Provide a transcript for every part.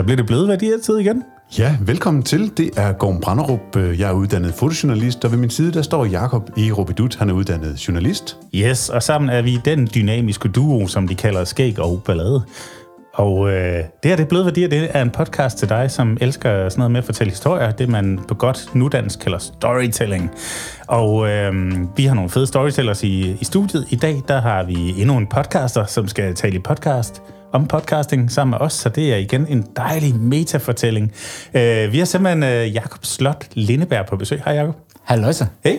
Så bliver det blevet hvad de her tid igen. Ja, velkommen til. Det er Gorm Branderup. Jeg er uddannet fotojournalist, og ved min side der står Jakob E. Robidut. Han er uddannet journalist. Yes, og sammen er vi den dynamiske duo, som de kalder Skæg og Ballade. Og øh, det her, det er blevet værdier, det er en podcast til dig, som elsker sådan noget med at fortælle historier. Det man på godt nudansk kalder storytelling. Og øh, vi har nogle fede storytellers i, i studiet. I dag, der har vi endnu en podcaster, som skal tale i podcast om podcasting sammen med os, så det er igen en dejlig metafortælling. Øh, vi har simpelthen øh, Jakob Slot Lindeberg på besøg. Hej Jakob. Hallo så. Hey,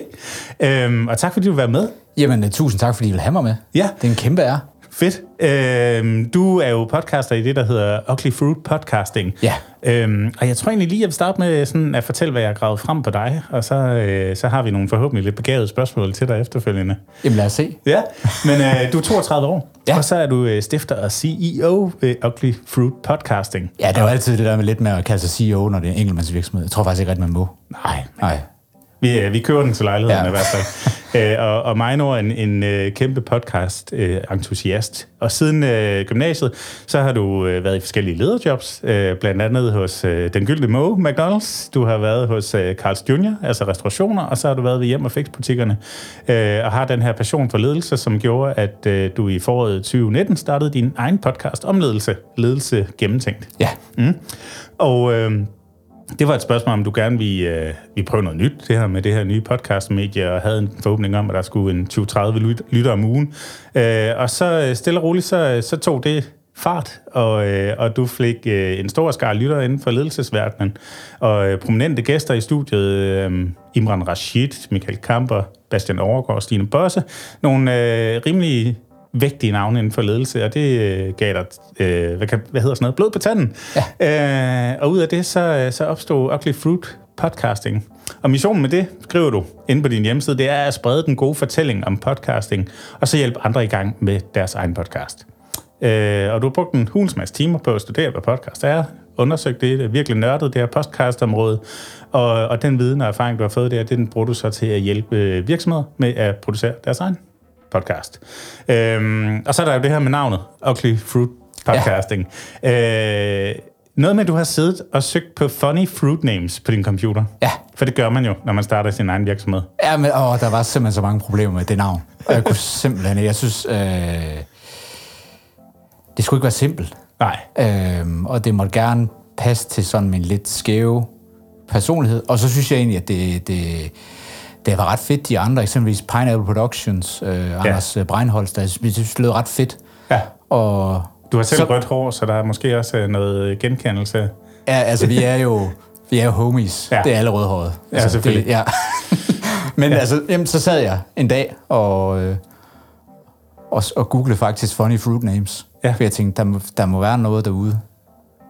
øhm, og tak fordi du være med. Jamen, uh, tusind tak, fordi I vil have mig med. Ja. Det er en kæmpe ære. Fedt. Øhm, du er jo podcaster i det, der hedder Ugly Fruit Podcasting. Ja. Øhm, og jeg tror egentlig lige, jeg vil starte med sådan at fortælle, hvad jeg har gravet frem på dig, og så, øh, så har vi nogle forhåbentlig lidt begavede spørgsmål til dig efterfølgende. Jamen, lad os se. Ja, men øh, du er 32 år, Ja. og så er du øh, stifter og CEO ved Ugly Fruit Podcasting. Ja, det er jo altid det der med lidt med at kalde sig CEO, når det er en enkeltmandsvirksomhed. Jeg tror faktisk ikke rigtig, man må. Nej, Nej. Vi, øh, vi kører den til lejligheden ja. I hvert fald. Æ, og, og mig nu er en, en øh, kæmpe podcast-entusiast. og siden øh, gymnasiet, så har du øh, været i forskellige lederjobs, øh, blandt andet hos øh, Den Gyldne Måge, McDonald's. Du har været hos øh, Carl's Jr., altså restaurationer, og så har du været ved hjem- og fix-butikkerne. Øh, og har den her passion for ledelse, som gjorde, at øh, du i foråret 2019 startede din egen podcast om ledelse. Ledelse gennemtænkt. Ja. Mm. Og øh, det var et spørgsmål, om du gerne vil, øh, ville prøve noget nyt, det her med det her nye podcastmedie, og havde en forhåbning om, at der skulle en 20-30 lyt- lytter om ugen. Øh, og så øh, stille og roligt, så, øh, så tog det fart, og, øh, og du fik øh, en stor skare lytter inden for ledelsesverdenen, og øh, prominente gæster i studiet, øh, Imran Rashid, Michael Kamper, Bastian Overgaard og Stine Bosse, nogle øh, rimelig vægtige navne inden for ledelse, og det øh, gav dig, øh, hvad, kan, hvad hedder sådan noget, blod på tanden. Ja. Øh, og ud af det, så, så opstod Ugly Fruit Podcasting. Og missionen med det, skriver du inde på din hjemmeside, det er at sprede den gode fortælling om podcasting, og så hjælpe andre i gang med deres egen podcast. Øh, og du har brugt en hulens masse timer på at studere, hvad podcast er, undersøgt det, virkelig nørdet, det her podcastområde, og, og den viden og erfaring, du har fået der, den bruger du så til at hjælpe virksomheder med at producere deres egen podcast. Øhm, og så er der jo det her med navnet, Ugly Fruit Podcasting. Ja. Øh, noget med, at du har siddet og søgt på funny fruit names på din computer. Ja. For det gør man jo, når man starter sin egen virksomhed. Ja, men åh, der var simpelthen så mange problemer med det navn. Og jeg kunne simpelthen. Jeg synes, øh, det skulle ikke være simpelt. Nej. Øhm, og det måtte gerne passe til sådan min lidt skæve personlighed. Og så synes jeg egentlig, at det, det, det var ret fedt, de andre, eksempelvis Pineapple Productions, øh, Anders ja. Breinholst, der synes, det lød ret fedt. Ja. Og Du har selv Så- rødt hår, så der er måske også øh, noget genkendelse. ja, altså, vi er jo, vi er jo homies. Ja. Ja. Det er alle rødhåret. Ja, altså, selvfølgelig. Det, ja. Men ja. altså, jamen, så sad jeg en dag og, øh, og, og googlede faktisk funny fruit names. Ja. For jeg tænkte, der må, der må være noget derude.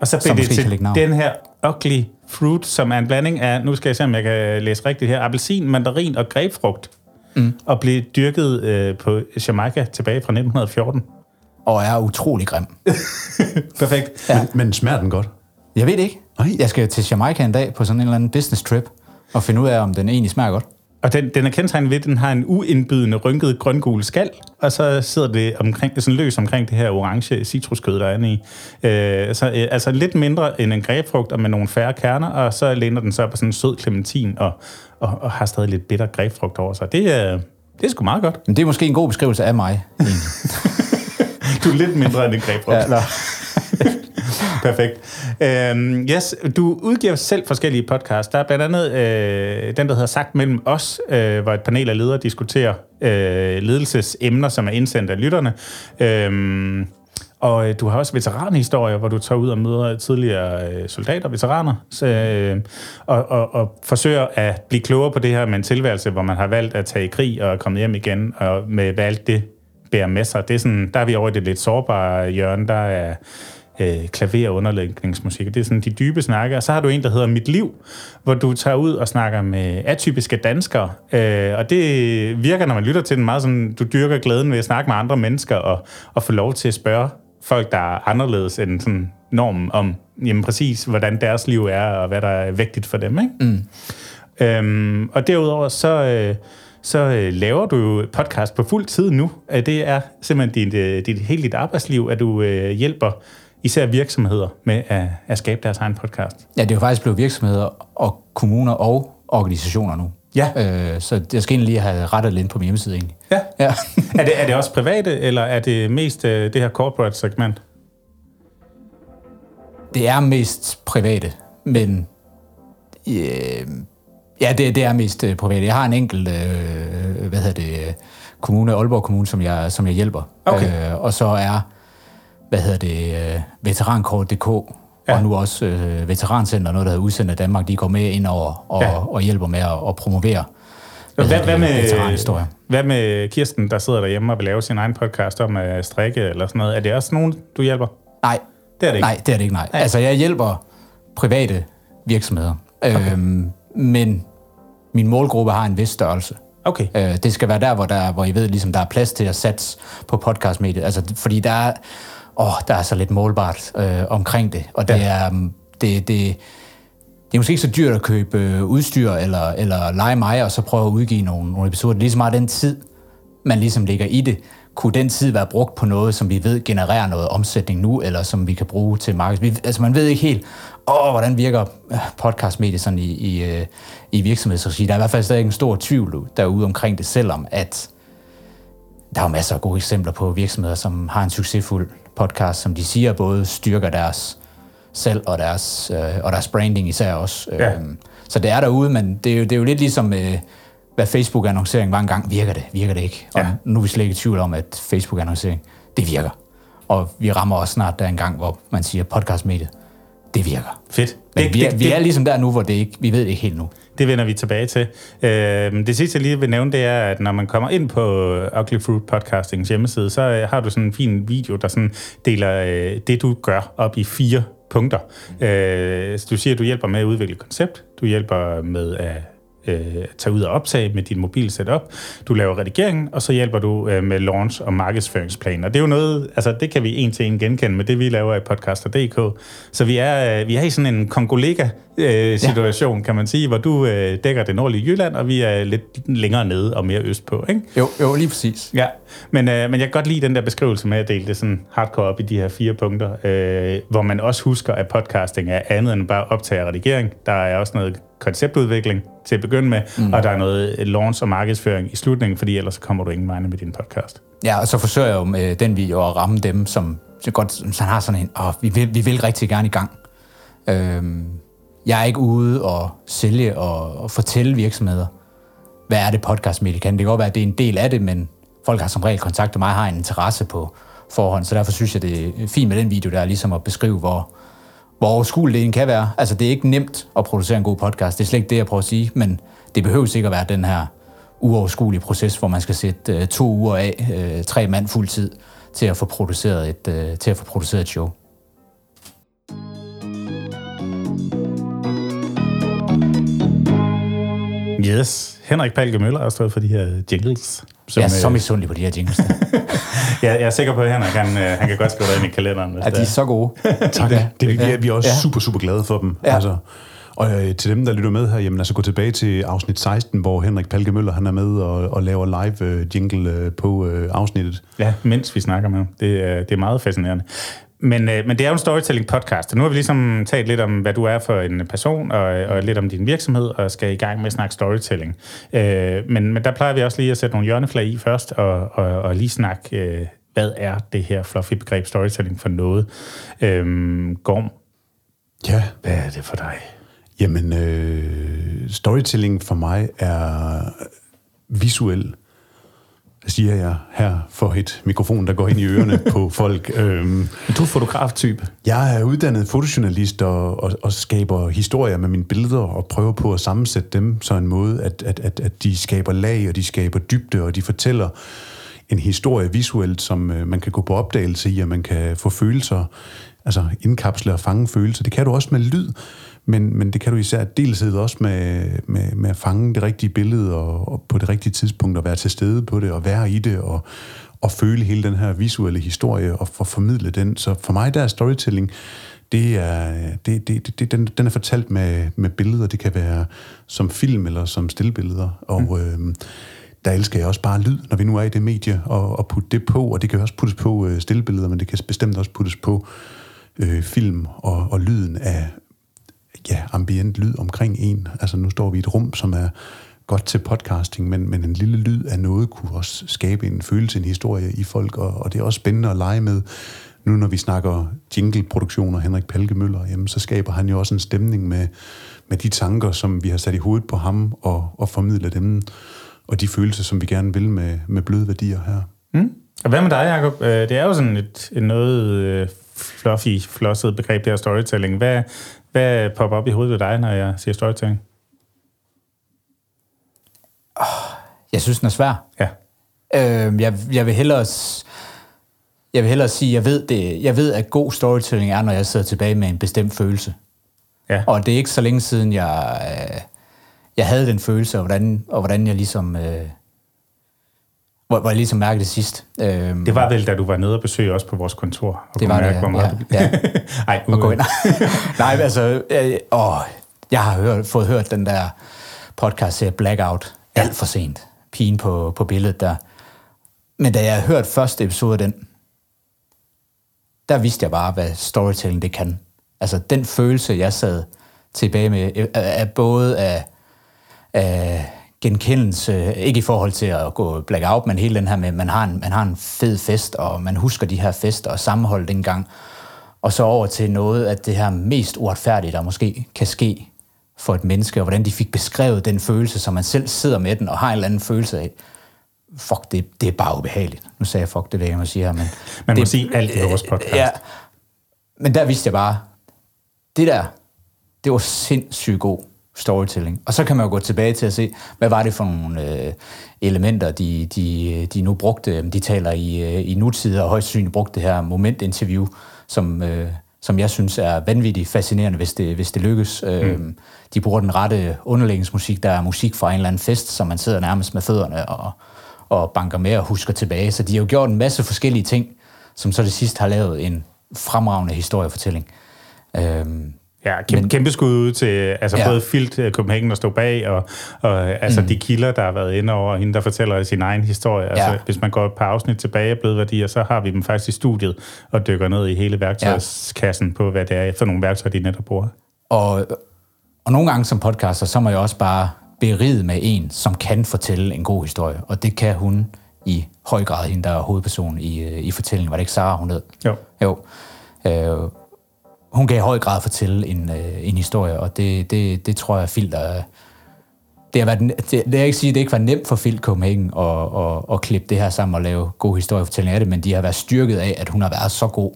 Og så blev det til den her ugly fruit, som er en blanding af, nu skal jeg se, om jeg kan læse rigtigt her, appelsin, mandarin og grebfrugt. Mm. Og blev dyrket øh, på Jamaica tilbage fra 1914. Og er utrolig grim. Perfekt. Ja. Men, men smager den godt? Jeg ved det ikke. Ej. Jeg skal til Jamaica en dag på sådan en eller anden business trip, og finde ud af, om den egentlig smager godt. Og den, den er kendetegnet ved, at den har en uindbydende, rynket grøngul skal, og så sidder det omkring, sådan løs omkring det her orange citruskød, der er inde i. Øh, så, øh, altså lidt mindre end en grebfrugt, og med nogle færre kerner, og så læner den så på sådan en sød clementin, og, og, og har stadig lidt bitter grebfrugt over sig. Det er, det er sgu meget godt. Men det er måske en god beskrivelse af mig. Du er lidt mindre end en grebfrugt. ja. Perfekt. Øhm, yes, du udgiver selv forskellige podcasts. Der er blandt andet øh, den, der hedder Sagt mellem os, øh, hvor et panel af ledere diskuterer øh, ledelsesemner, som er indsendt af lytterne. Øhm, og øh, du har også veteranhistorier, hvor du tager ud og møder tidligere øh, soldater, veteraner, så, øh, og, og, og forsøger at blive klogere på det her med en tilværelse, hvor man har valgt at tage i krig og komme hjem igen, og med hvad alt det bærer med sig. Det er sådan, der er vi over i det lidt sårbare hjørne, der er øh, klaver- og underlægningsmusik. Det er sådan de dybe snakke. Og så har du en, der hedder Mit Liv, hvor du tager ud og snakker med atypiske danskere. Øh, og det virker, når man lytter til den, meget sådan, du dyrker glæden ved at snakke med andre mennesker og, og få lov til at spørge folk, der er anderledes end sådan normen om, jamen præcis, hvordan deres liv er, og hvad der er vigtigt for dem, ikke? Mm. Øhm, og derudover så, øh, så øh, laver du jo podcast på fuld tid nu. Øh, Det er simpelthen dit, øh, dit, hele dit arbejdsliv, at du øh, hjælper især virksomheder med at, at skabe deres egen podcast? Ja, det er jo faktisk blevet virksomheder og kommuner og organisationer nu. Ja. Øh, så jeg skal egentlig lige have rettet lidt på min hjemmeside egentlig. Ja. Ja. er, det, er det også private, eller er det mest øh, det her corporate segment? Det er mest private, men øh, ja, det, det er mest øh, private. Jeg har en enkelt, øh, hvad hedder det, øh, kommune, Aalborg Kommune, som jeg, som jeg hjælper. Okay. Øh, og så er, hvad hedder det, øh, veterankort.dk, Ja. og nu også øh, Veterancenter, noget der hedder Udsendt af Danmark, de går med ind over og, Ja. og hjælper med at, at promovere Hvad, hvad, hvad, det, med, hvad med Kirsten, der sidder derhjemme og vil lave sin egen podcast om at strikke eller sådan noget? Er det også nogen, du hjælper? Nej, Det er det ikke. Nej, det er det ikke, nej. nej. Altså, jeg hjælper private virksomheder, okay. øhm, men min målgruppe har en vis størrelse. Okay. Øh, det skal være der, hvor, der, hvor I ved, ligesom, der er plads til at satse på podcastmediet. Altså, fordi der er, åh, der er så lidt målbart øh, omkring det, og det, Ja. er, um, det, det, det er måske ikke så dyrt at købe øh, udstyr eller, eller lege mig, og så prøve at udgive nogle, nogle episoder. Er lige så meget den tid, man ligesom ligger i det. Kunne den tid være brugt på noget, som vi ved genererer noget omsætning nu, eller som vi kan bruge til markeds... Vi, altså man ved ikke helt, åh, hvordan virker øh, podcastmediet sådan i, i, øh, i virksomhedsregi. Der er i hvert fald stadig en stor tvivl derude omkring det, selvom at der er jo masser af gode eksempler på virksomheder, som har en succesfuld podcast, som de siger både styrker deres selv og deres, øh, og deres branding især også. Ja. Øhm, så det er derude, men det er jo, det er jo lidt ligesom, øh, hvad Facebook-annoncering var engang. Virker det? Virker det ikke? Og Ja. nu er vi slet ikke i tvivl om, at Facebook-annoncering, det virker. Og vi rammer også snart der en gang, hvor man siger podcastmediet, det virker. Fedt. Men det, vi, er, det, vi er ligesom der nu, hvor det ikke, vi ved det ikke helt nu det vender vi tilbage til. Øh, det sidste, jeg lige vil nævne, det er, at når man kommer ind på øh, Ugly Fruit Podcastings hjemmeside, så øh, har du sådan en fin video, der sådan deler øh, det, du gør, op i fire punkter. Øh, så du siger, at du hjælper med at udvikle koncept, du hjælper med at øh, tage ud og optage med din mobil setup, du laver redigeringen, og så hjælper du øh, med launch og markedsføringsplan. Og det er jo noget, altså det kan vi en til en genkende med det, vi laver i podcaster.dk. Så vi er, øh, vi er i sådan en kongolega-situation, ja. kan man sige, hvor du øh, dækker det nordlige Jylland, og vi er lidt længere nede og mere østpå, ikke? Jo, jo lige præcis. Ja, men, øh, men jeg kan godt lide den der beskrivelse med at dele det sådan hardcore op i de her fire punkter, øh, hvor man også husker, at podcasting er andet end bare optag og redigering. Der er også noget konceptudvikling til at begynde med, mm. og der er noget launch og markedsføring i slutningen, fordi ellers så kommer du ingen vegne med din podcast. Ja, og så forsøger jeg jo med den video at ramme dem, som så godt, så han har sådan en, åh, vi vil, vi vil rigtig gerne i gang. Øhm, jeg er ikke ude og sælge og, og fortælle virksomheder, hvad er det podcastmedie kan. Det kan godt være, at det er en del af det, men folk har som regel kontaktet mig, har en interesse på forhånd, så derfor synes jeg, det er fint med den video der, ligesom at beskrive, hvor, hvor overskueligt det kan være. Altså, det er ikke nemt at producere en god podcast, det er slet ikke det, jeg prøver at sige, men det behøver sikkert at være den her uoverskuelige proces, hvor man skal sætte øh, to uger af, øh, tre mand fuld tid, til at få produceret et, øh, til at få produceret et show. Yes. Henrik Palke Møller har stået for de her jingles. Som, jeg er så øh, misundelig på de her jingles. jeg, jeg er sikker på, at Henrik han, øh, han kan godt skrive det ind i kalenderen. Hvis ja, de er det er. så gode. Tak. Det, det, vi, er, vi er også Ja. ja. super, super glade for dem. Ja. Altså, og øh, til dem, der lytter med her, jamen, altså gå tilbage til afsnit 16, hvor Henrik Palke Møller han er med og, og laver live øh, jingle øh, på øh, afsnittet. Ja, mens vi snakker med ham. Det, er- det er meget fascinerende. Men, øh, men det er jo en storytelling-podcast, og nu har vi ligesom talt lidt om, hvad du er for en person, og, og lidt om din virksomhed, og skal i gang med at snakke storytelling. Øh, men, men der plejer vi også lige at sætte nogle hjørneflag i først, og, og, og lige snakke, øh, hvad er det her fluffy begreb storytelling for noget? Øh, Gorm, Ja, hvad er det for dig? jamen øh, storytelling for mig er visuel, siger jeg her for et mikrofon, der går ind i ørerne på folk. Øhm, Du er fotograftype. Jeg er uddannet fotojournalist og, og, og skaber historier med mine billeder og prøver på at sammensætte dem så en måde, at, at, at, at de skaber lag, og de skaber dybde, og de fortæller en historie visuelt, som øh, man kan gå på opdagelse i, og man kan få følelser, altså indkapsle og fange følelser. Det kan du også med lyd, men, men det kan du især delsid også med, med, med at fange det rigtige billede og, og på det rigtige tidspunkt og være til stede på det og være i det og, og føle hele den her visuelle historie og for formidle den. Så for mig der er storytelling, det er, det, det, det, det, den, den er fortalt med, med billeder. Det kan være som film eller som stillbilleder. Og mm. øh, der elsker jeg også bare lyd, når vi nu er i det medie, og, og putte det på. Og det kan også puttes på øh, stillbilleder, men det kan bestemt også puttes på øh, film og, og lyden af ja, ambient lyd omkring en. Altså nu står vi i et rum, som er godt til podcasting, men, men en lille lyd af noget kunne også skabe en følelse, en historie i folk, og, og det er også spændende at lege med. Nu når vi snakker jingle-produktioner, Henrik Palke Møller, jamen, så skaber han jo også en stemning med, med de tanker, som vi har sat i hovedet på ham, og, og formidler dem, og de følelser, som vi gerne vil med, med bløde værdier her. Mm. Og hvad med dig, Jacob? Øh, det er jo sådan et, et noget øh, fluffy, flosset begreb, der storytelling. Hvad, hvad popper op i hovedet ved dig, når jeg siger storytelling? Jeg synes, den er svær. Ja. Øh, jeg, jeg vil hellere... Jeg vil hellere sige, jeg ved, det, jeg ved, at god storytelling er, når jeg sidder tilbage med en bestemt følelse. Ja. Og det er ikke så længe siden, jeg, øh, jeg havde den følelse, og hvordan, og hvordan jeg ligesom... Øh, hvor, hvor jeg ligesom mærkede det sidst. Øhm, det var vel, da du var nede og besøge os på vores kontor. Og det var mærke, det, hvor meget ja. ja. Ej, gå ind. Nej, altså, øh, åh, jeg har hørt, fået hørt den der podcast Blackout, ja. alt for sent. Pigen på, på billedet der. Men da jeg hørte første episode af den, der vidste jeg bare, hvad storytelling det kan. Altså den følelse, jeg sad tilbage med, er både af, af genkendelse, ikke i forhold til at gå blackout, men hele den her med, at man har en, man har en fed fest, og man husker de her fester og sammenhold dengang, og så over til noget af det her mest uretfærdige, der måske kan ske for et menneske, og hvordan de fik beskrevet den følelse, som man selv sidder med den, og har en eller anden følelse af, fuck, det, det er bare ubehageligt. Nu sagde jeg fuck, det er det, jeg må sige her, men... Man det, må sige alt i vores podcast. Ja, men der vidste jeg bare, det der, det var sindssygt god storytelling. Og så kan man jo gå tilbage til at se, hvad var det for nogle øh, elementer, de, de, de nu brugte. De taler i, øh, i nutid, og højst synligt brugte det her momentinterview, som, øh, som jeg synes er vanvittigt fascinerende, hvis det, hvis det lykkes. Mm. Øh, de bruger den rette underlægningsmusik, der er musik fra en eller anden fest, som man sidder nærmest med fødderne og, og banker med og husker tilbage. Så de har jo gjort en masse forskellige ting, som så det sidste har lavet en fremragende historiefortælling. Øh, Ja, kæmpe, men, kæmpe skud ud til altså ja. både Filt uh, Copenhagen, der står bag, og, og altså mm. de kilder, der har været inde over, hende, der fortæller sin egen historie. Altså, ja. Hvis man går et par afsnit tilbage bløde værdier, så har vi dem faktisk i studiet og dykker ned i hele værktøjskassen ja. på, hvad det er for nogle værktøjer, de netop bruger. Og, og nogle gange som podcaster, så må jeg også bare beride med en, som kan fortælle en god historie, og det kan hun i høj grad, hende der er hovedperson i, øh, i fortællingen. Var det ikke Sara, hun hed? Jo. Jo. Øh, hun kan i høj grad fortælle en, øh, en historie, og det, det, det tror jeg, Filter... Det har været, det, det er ikke sige, at det ikke var nemt for Phil Copenhagen at, at, at klippe det her sammen og lave god historiefortælling af det, men de har været styrket af, at hun har været så god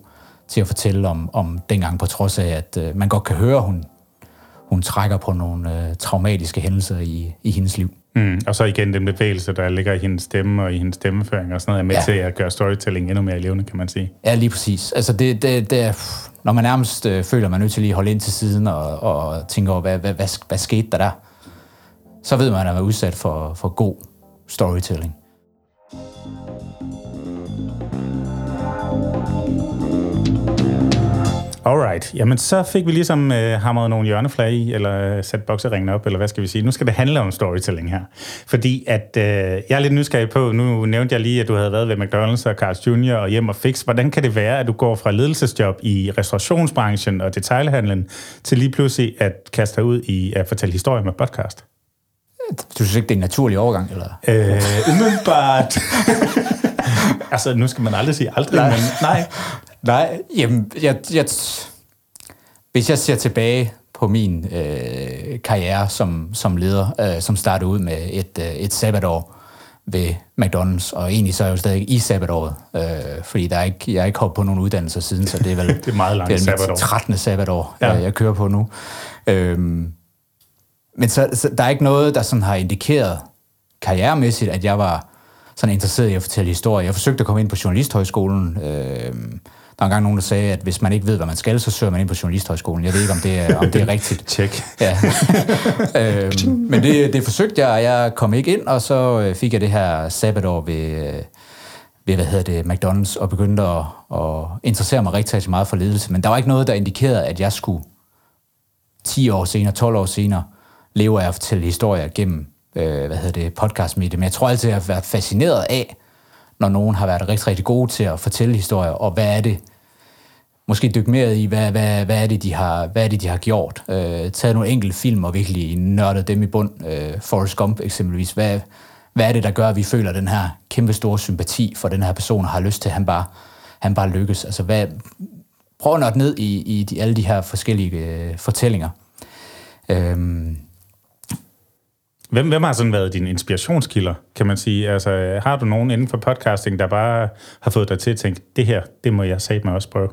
til at fortælle om, om dengang, på trods af, at øh, man godt kan høre, at hun, hun trækker på nogle øh, traumatiske hændelser i, i hendes liv. Mm, og så igen den bevægelse, der ligger i hendes stemme og i hendes stemmeføring og sådan noget, er med ja. til at gøre storytelling endnu mere levende, kan man sige. Ja, lige præcis. Altså det, det, det når man nærmest øh, føler, man er nødt til lige at holde ind til siden og, og tænke over, hvad, hvad, hvad, hvad skete der der, så ved man, at man er udsat for, for god storytelling. Alright, jamen så fik vi ligesom øh, hamret nogle hjørneflag i, eller sat bokseringen op, eller hvad skal vi sige. Nu skal det handle om storytelling her. Fordi at øh, jeg er lidt nysgerrig på, nu nævnte jeg lige, at du havde været ved McDonald's og Carl's Jr. og Hjem og Fix. Hvordan kan det være, at du går fra ledelsesjob i restaurationsbranchen og detailhandlen, til lige pludselig at kaste dig ud i at fortælle historier med podcast? Du synes ikke, det er en naturlig overgang, eller? Øh, umiddelbart. altså, nu skal man aldrig sige aldrig, nej. men nej. Nej, jamen, jeg, jeg, hvis jeg ser tilbage på min øh, karriere som, som leder, øh, som startede ud med et, øh, et sabbatår ved McDonald's, og egentlig så er jeg jo stadig i sabbatåret, øh, fordi der er ikke, jeg er ikke hoppet på nogen uddannelse siden, så det er vel det er meget langt det er sabbatår. 13. sabbatår, ja. jeg, jeg kører på nu. Øh, men så, så der er ikke noget, der sådan har indikeret karrieremæssigt, at jeg var sådan interesseret i at fortælle historier. Jeg forsøgte at komme ind på Journalisthøjskolen, øh, der er engang nogen, der sagde, at hvis man ikke ved, hvad man skal, så søger man ind på Journalisthøjskolen. Jeg ved ikke, om det er, om det er rigtigt. Tjek. Ja. øhm, men det, det forsøgte jeg, og jeg kom ikke ind, og så øh, fik jeg det her sabbatår ved, øh, ved hvad hedder det, McDonald's, og begyndte at, at interessere mig rigtig, rigtig meget for ledelse. Men der var ikke noget, der indikerede, at jeg skulle 10 år senere, 12 år senere, leve af at fortælle historier gennem øh, hvad hedder det, podcastmedie. Men jeg tror altid, at jeg har været fascineret af, når nogen har været rigtig, rigtig gode til at fortælle historier, og hvad er det, måske dykke mere i, hvad, hvad, hvad, er det, de har, hvad er det, de har gjort. Øh, taget nogle enkelte film og virkelig nørdet dem i bund. Øh, Forrest Gump eksempelvis. Hvad, hvad er det, der gør, at vi føler den her kæmpe store sympati for den her person, og har lyst til, at han bare, han bare lykkes? Altså, hvad, prøv at nørde ned i, i de, alle de her forskellige øh, fortællinger. Øhm. Hvem, hvem har sådan været dine inspirationskilder, kan man sige? Altså, har du nogen inden for podcasting, der bare har fået dig til at tænke, det her, det må jeg sige mig også prøve?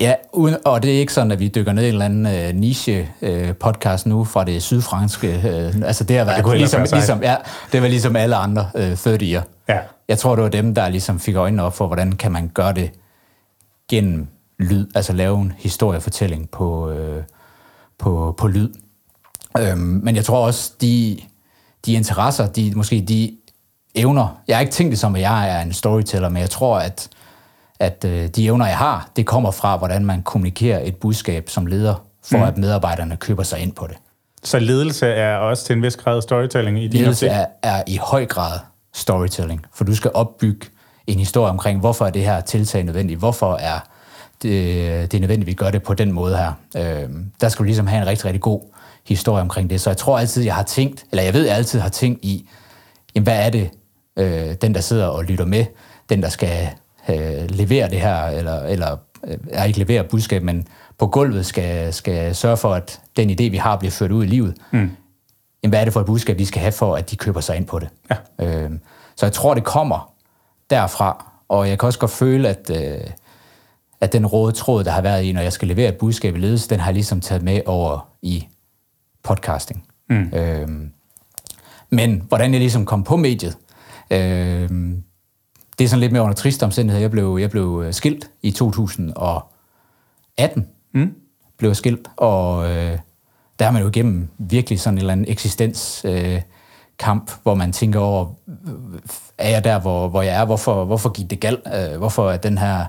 Ja, uden, og det er ikke sådan, at vi dykker ned i en eller anden øh, niche-podcast øh, nu fra det sydfranske. Øh, altså det har været det ligesom, ligesom, ja, det var ligesom alle andre øh, 30'er. Ja. Jeg tror, det var dem, der ligesom fik øjnene op for, hvordan kan man gøre det gennem lyd, altså lave en historiefortælling på, øh, på, på lyd. Øhm, men jeg tror også, de, de interesser, de, måske de evner, jeg har ikke tænkt det som, at jeg er en storyteller, men jeg tror, at at øh, de evner, jeg har, det kommer fra, hvordan man kommunikerer et budskab som leder, for mm. at medarbejderne køber sig ind på det. Så ledelse er også til en vis grad storytelling i din Ledelse er, er i høj grad storytelling, for du skal opbygge en historie omkring, hvorfor er det her tiltag nødvendigt, hvorfor er det, det er nødvendigt, at vi gør det på den måde her. Øh, der skal du ligesom have en rigtig, rigtig god historie omkring det. Så jeg tror altid, jeg har tænkt, eller jeg ved, jeg altid har tænkt i, jamen, hvad er det, øh, den der sidder og lytter med, den der skal øh, levere det her, eller, eller øh, ikke levere budskab, men på gulvet skal, skal sørge for, at den idé, vi har, bliver ført ud i livet. Mm. Jamen, hvad er det for et budskab, de skal have for, at de køber sig ind på det? Ja. Øh, så jeg tror, det kommer derfra, og jeg kan også godt føle, at, øh, at den røde tråd, der har været i, når jeg skal levere et budskab i ledelse, den har jeg ligesom taget med over i podcasting. Mm. Øh, men hvordan jeg ligesom kom på mediet, øh, det er sådan lidt mere under trist omstændighed. Jeg blev, jeg blev øh, skilt i 2018. Mm. Blev jeg skilt, og øh, der er man jo igennem virkelig sådan en eller anden eksistenskamp, øh, kamp, hvor man tænker over, er jeg der, hvor, hvor jeg er? Hvorfor, hvorfor gik det galt? Øh, hvorfor er den her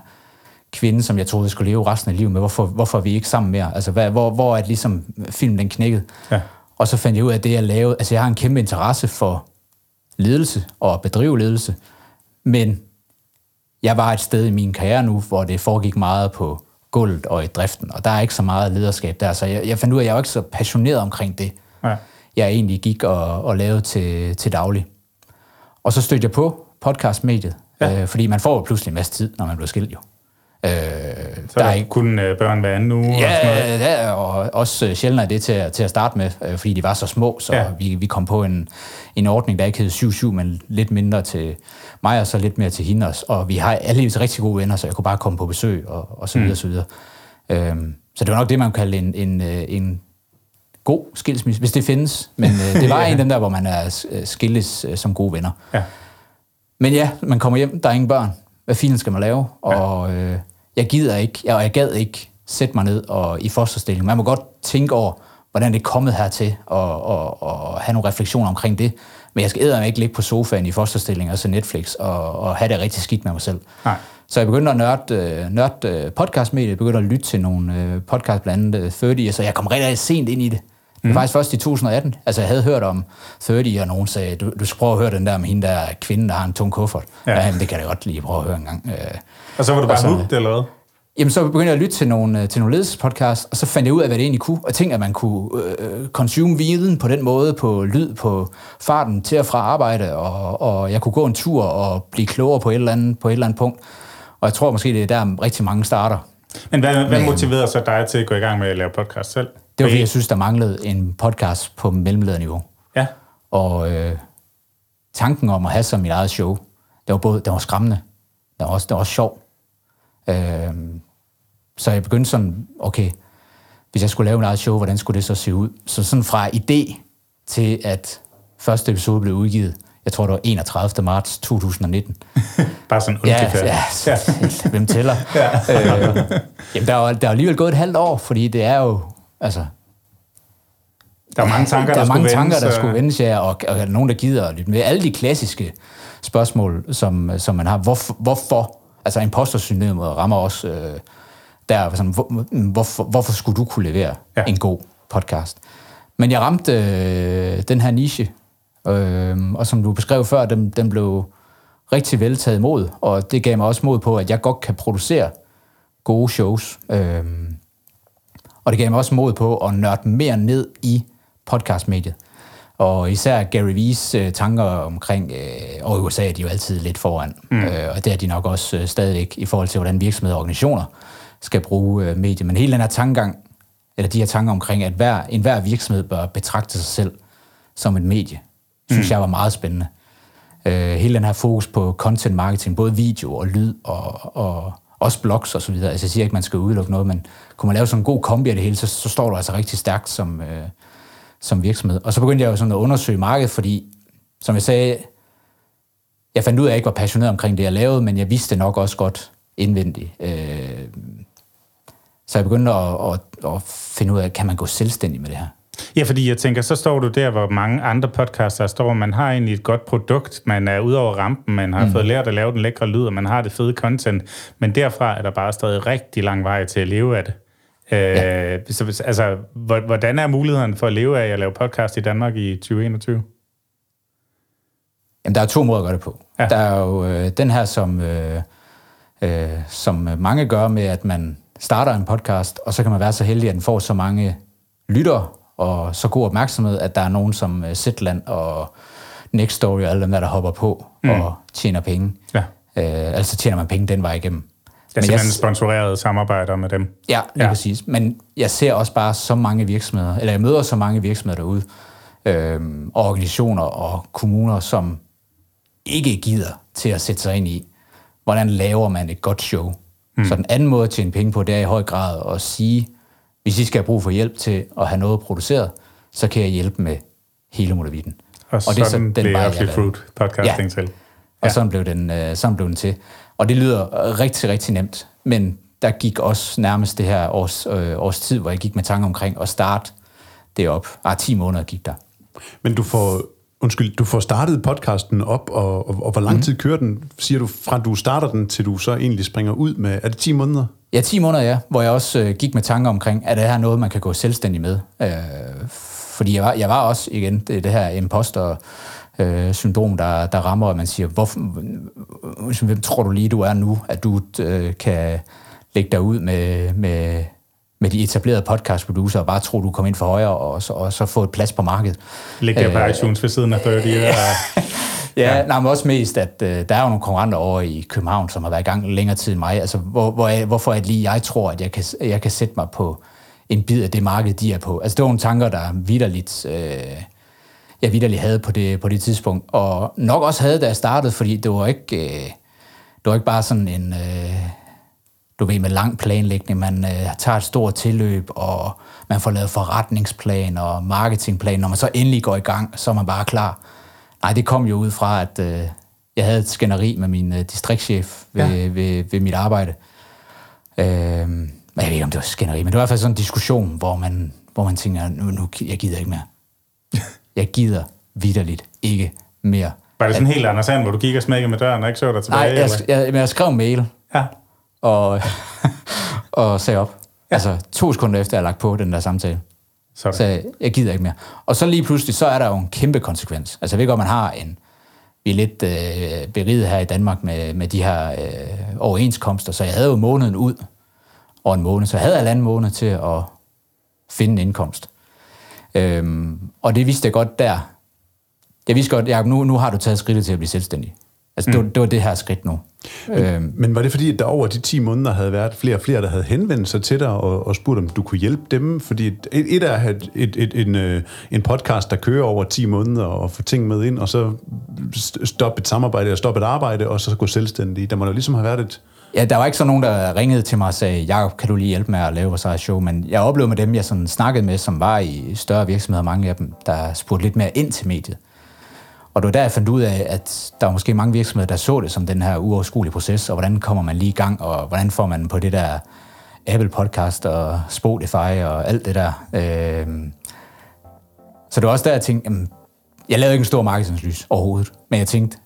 kvinde, som jeg troede skulle leve resten af livet med, hvorfor, hvorfor er vi ikke sammen mere? Altså, hvad, hvor, hvor er det ligesom filmen den knækket? Ja. Og så fandt jeg ud af, at det, jeg lavede, altså jeg har en kæmpe interesse for ledelse og bedrive ledelse, men jeg var et sted i min karriere nu, hvor det foregik meget på gulvet og i driften, og der er ikke så meget lederskab der, så jeg, jeg fandt ud af, at jeg var ikke så passioneret omkring det, ja. jeg egentlig gik og, og lavede til, til daglig. Og så stødte jeg på podcastmediet, ja. øh, fordi man får jo pludselig en masse tid, når man bliver skilt jo. Øh, så der er ikke kun øh, børn hver anden uge? Ja, og, sådan noget. ja, og også øh, sjældent er det til, til at starte med, øh, fordi de var så små, så ja. vi, vi kom på en, en ordning, der ikke hed 7-7, men lidt mindre til mig, og så lidt mere til hende også. Og vi har alle rigtig gode venner, så jeg kunne bare komme på besøg, og, og så videre, mm. så videre. Øhm, så det var nok det, man kalde en, en, en god skilsmisse, hvis det findes. Men øh, det var ja. en af dem der, hvor man er skilles øh, som gode venner. Ja. Men ja, man kommer hjem, der er ingen børn. Hvad fint skal man lave? Og øh, jeg gider ikke, jeg, jeg gad ikke sætte mig ned og i fosterstilling. Man må godt tænke over, hvordan det er kommet hertil, og, og, og have nogle refleksioner omkring det. Men jeg skal ikke ligge på sofaen i fosterstilling og se Netflix og, og have det rigtig skidt med mig selv. Nej. Så jeg begyndte at nørde, øh, nørde øh, podcast med det. Jeg begyndte at lytte til nogle øh, podcast, blandt andet 30, så jeg kom rigtig sent ind i det. Det var mm. faktisk først i 2018. Altså, jeg havde hørt om 30, og nogen sagde, du, du skal prøve at høre den der med hende der kvinde, der har en tung kuffert. Ja. ja jamen, det kan jeg godt lige prøve at høre en gang. Og så var du bare hooked, eller hvad? Jamen, så begyndte jeg at lytte til nogle, til nogle ledelsespodcasts, og så fandt jeg ud af, hvad det egentlig kunne, og tænkte, at man kunne øh, consume viden på den måde, på lyd, på farten til og fra arbejde, og, og jeg kunne gå en tur og blive klogere på et eller andet, på et eller andet punkt. Og jeg tror måske, det er der rigtig mange starter. Men hvad, hvad motiverer så dig til at gå i gang med at lave podcast selv? Det var, fordi jeg synes, der manglede en podcast på mellemlederniveau. Ja. Og øh, tanken om at have som mit eget show, det var både det var skræmmende, det var også, det var også sjov. Øh, så jeg begyndte sådan, okay, hvis jeg skulle lave et eget show, hvordan skulle det så se ud? Så sådan fra idé til, at første episode blev udgivet, jeg tror, det var 31. marts 2019. Bare sådan ja, ja, ja. hvem tæller? ja. øh, jamen, der er, der er alligevel gået et halvt år, fordi det er jo, altså... Der er mange tanker, der, der, er mange tanker, vendes, der skulle vendes, ja, og, og nogen, der gider at lytte med. Alle de klassiske spørgsmål, som, som man har. Hvorfor, hvorfor altså impostersyndromet rammer også øh, der, sådan, hvor, hvorfor, hvorfor skulle du kunne levere ja. en god podcast? Men jeg ramte øh, den her niche, øh, og som du beskrev før, den, den blev rigtig vel taget imod, og det gav mig også mod på, at jeg godt kan producere gode shows. Øhm, og det gav mig også mod på at nørde mere ned i podcastmediet. Og især Gary Vee's øh, tanker omkring, øh, og i USA er de jo altid lidt foran, mm. øh, og det er de nok også øh, stadigvæk i forhold til, hvordan virksomheder og organisationer skal bruge øh, medier. Men hele den her tankegang, eller de her tanker omkring, at hver, enhver virksomhed bør betragte sig selv som et medie, synes mm. jeg var meget spændende. Øh, hele den her fokus på content marketing, både video og lyd og, og også blogs og så videre. Altså jeg siger ikke, at man skal udelukke noget, men kunne man lave sådan en god kombi af det hele, så, så står du altså rigtig stærkt som, øh, som virksomhed. Og så begyndte jeg jo sådan at undersøge markedet, fordi, som jeg sagde, jeg fandt ud af, at jeg ikke var passioneret omkring det, jeg lavede, men jeg vidste nok også godt indvendigt. Øh, så jeg begyndte at, at, at finde ud af, kan man gå selvstændig med det her? Ja, fordi jeg tænker, så står du der, hvor mange andre podcaster står, man har egentlig et godt produkt, man er ude over rampen, man har mm. fået lært at lave den lækre lyd, og man har det fede content, men derfra er der bare stadig rigtig lang vej til at leve af det. Øh, ja. så, altså, hvordan er muligheden for at leve af at lave podcast i Danmark i 2021? Jamen, der er to måder at gøre det på. Ja. Der er jo øh, den her, som, øh, øh, som mange gør med, at man starter en podcast, og så kan man være så heldig, at den får så mange lytter og så god opmærksomhed, at der er nogen som uh, Zetland og Next Story og alle dem der, der hopper på mm. og tjener penge. Ja. Uh, altså tjener man penge den vej igennem. Det er simpelthen sponsorerede samarbejder med dem. Ja, lige ja. præcis. Men jeg ser også bare så mange virksomheder, eller jeg møder så mange virksomheder derude, øh, og organisationer og kommuner, som ikke gider til at sætte sig ind i, hvordan laver man et godt show. Mm. Så den anden måde at tjene penge på, det er i høj grad at sige, hvis I skal have brug for hjælp til at have noget produceret, så kan jeg hjælpe med hele Molavitten. Og, og det er sådan den vej, jeg Fruit podcasting ja. til. Ja. Og sådan blev, den, øh, sådan blev den til. Og det lyder rigtig, rigtig nemt, men der gik også nærmest det her års, øh, års tid, hvor jeg gik med tanke omkring at starte det op. Ah, 10 måneder gik der. Men du får, undskyld, du får startet podcasten op, og, og, og hvor lang mm. tid kører den? Siger du, fra du starter den, til du så egentlig springer ud med, er det 10 måneder? Ja, 10 måneder, ja, hvor jeg også øh, gik med tanker omkring, at det her noget, man kan gå selvstændig med. Øh, fordi jeg var, jeg var også, igen, det, det her imposter øh, syndrom, der, der rammer, og man siger, hvorfor, hvem tror du lige, du er nu, at du øh, kan lægge dig ud med, med, med de etablerede podcastproducer og bare tro, du kommer ind for højre og så, og så få et plads på markedet. Ligge der på øh, iTunes ved siden af 30. ja, ja. Nej, men også mest, at øh, der er jo nogle konkurrenter over i København, som har været i gang længere tid end mig. Altså, hvor, hvor jeg, hvorfor er det lige, jeg tror, at jeg kan, jeg kan sætte mig på en bid af det marked, de er på. Altså, det var nogle tanker, der vidderligt, øh, jeg vidderligt havde på det, på det tidspunkt. Og nok også havde, da jeg startede, fordi det var ikke, øh, det var ikke bare sådan en... Øh, du ved, med lang planlægning. Man øh, tager et stort tilløb, og man får lavet forretningsplan og marketingplan. Når man så endelig går i gang, så er man bare klar. Nej, det kom jo ud fra, at øh, jeg havde et skænderi med min øh, distriktschef ved, ja. ved, ved, mit arbejde. Øh, jeg ved ikke, om det var skænderi, men det var i hvert fald sådan en diskussion, hvor man, hvor man tænker, nu, nu jeg gider ikke mere. jeg gider vidderligt ikke mere. Var det sådan helt Anders Sand, hvor du gik og smækkede med døren og ikke så dig tilbage? Nej, jeg, jeg, jeg, jeg skrev en mail. Ja og, og sagde op. Ja. Altså to sekunder efter, jeg lagt på den der samtale. Sådan. Så jeg, gider ikke mere. Og så lige pludselig, så er der jo en kæmpe konsekvens. Altså jeg ved godt, man har en... Vi er lidt øh, beriget her i Danmark med, med de her øh, overenskomster, så jeg havde jo måneden ud og en måned. Så jeg havde en måned til at finde en indkomst. Øhm, og det vidste jeg godt der. Jeg vidste godt, at nu, nu har du taget skridtet til at blive selvstændig. Altså, mm. det, var, det var det her skridt nu. Men, øhm. men var det fordi, at der over de 10 måneder havde været flere og flere, der havde henvendt sig til dig og, og spurgt, om du kunne hjælpe dem? Fordi et, et er at have et, et, et, en, øh, en podcast, der kører over 10 måneder og få ting med ind, og så stoppe et samarbejde og stoppe et arbejde, og så gå selvstændig. Der må jo ligesom have været et... Ja, der var ikke så nogen, der ringede til mig og sagde, Jacob, kan du lige hjælpe med at lave vores eget show? Men jeg oplevede med dem, jeg sådan snakkede med, som var i større virksomheder, mange af dem, der spurgte lidt mere ind til mediet. Og det var der, jeg fandt ud af, at der var måske mange virksomheder, der så det som den her uoverskuelige proces, og hvordan kommer man lige i gang, og hvordan får man på det der Apple Podcast og Spotify og alt det der. Øh, så det var også der, jeg tænkte, jamen, jeg lavede ikke en stor markedsanalyse overhovedet, men jeg tænkte,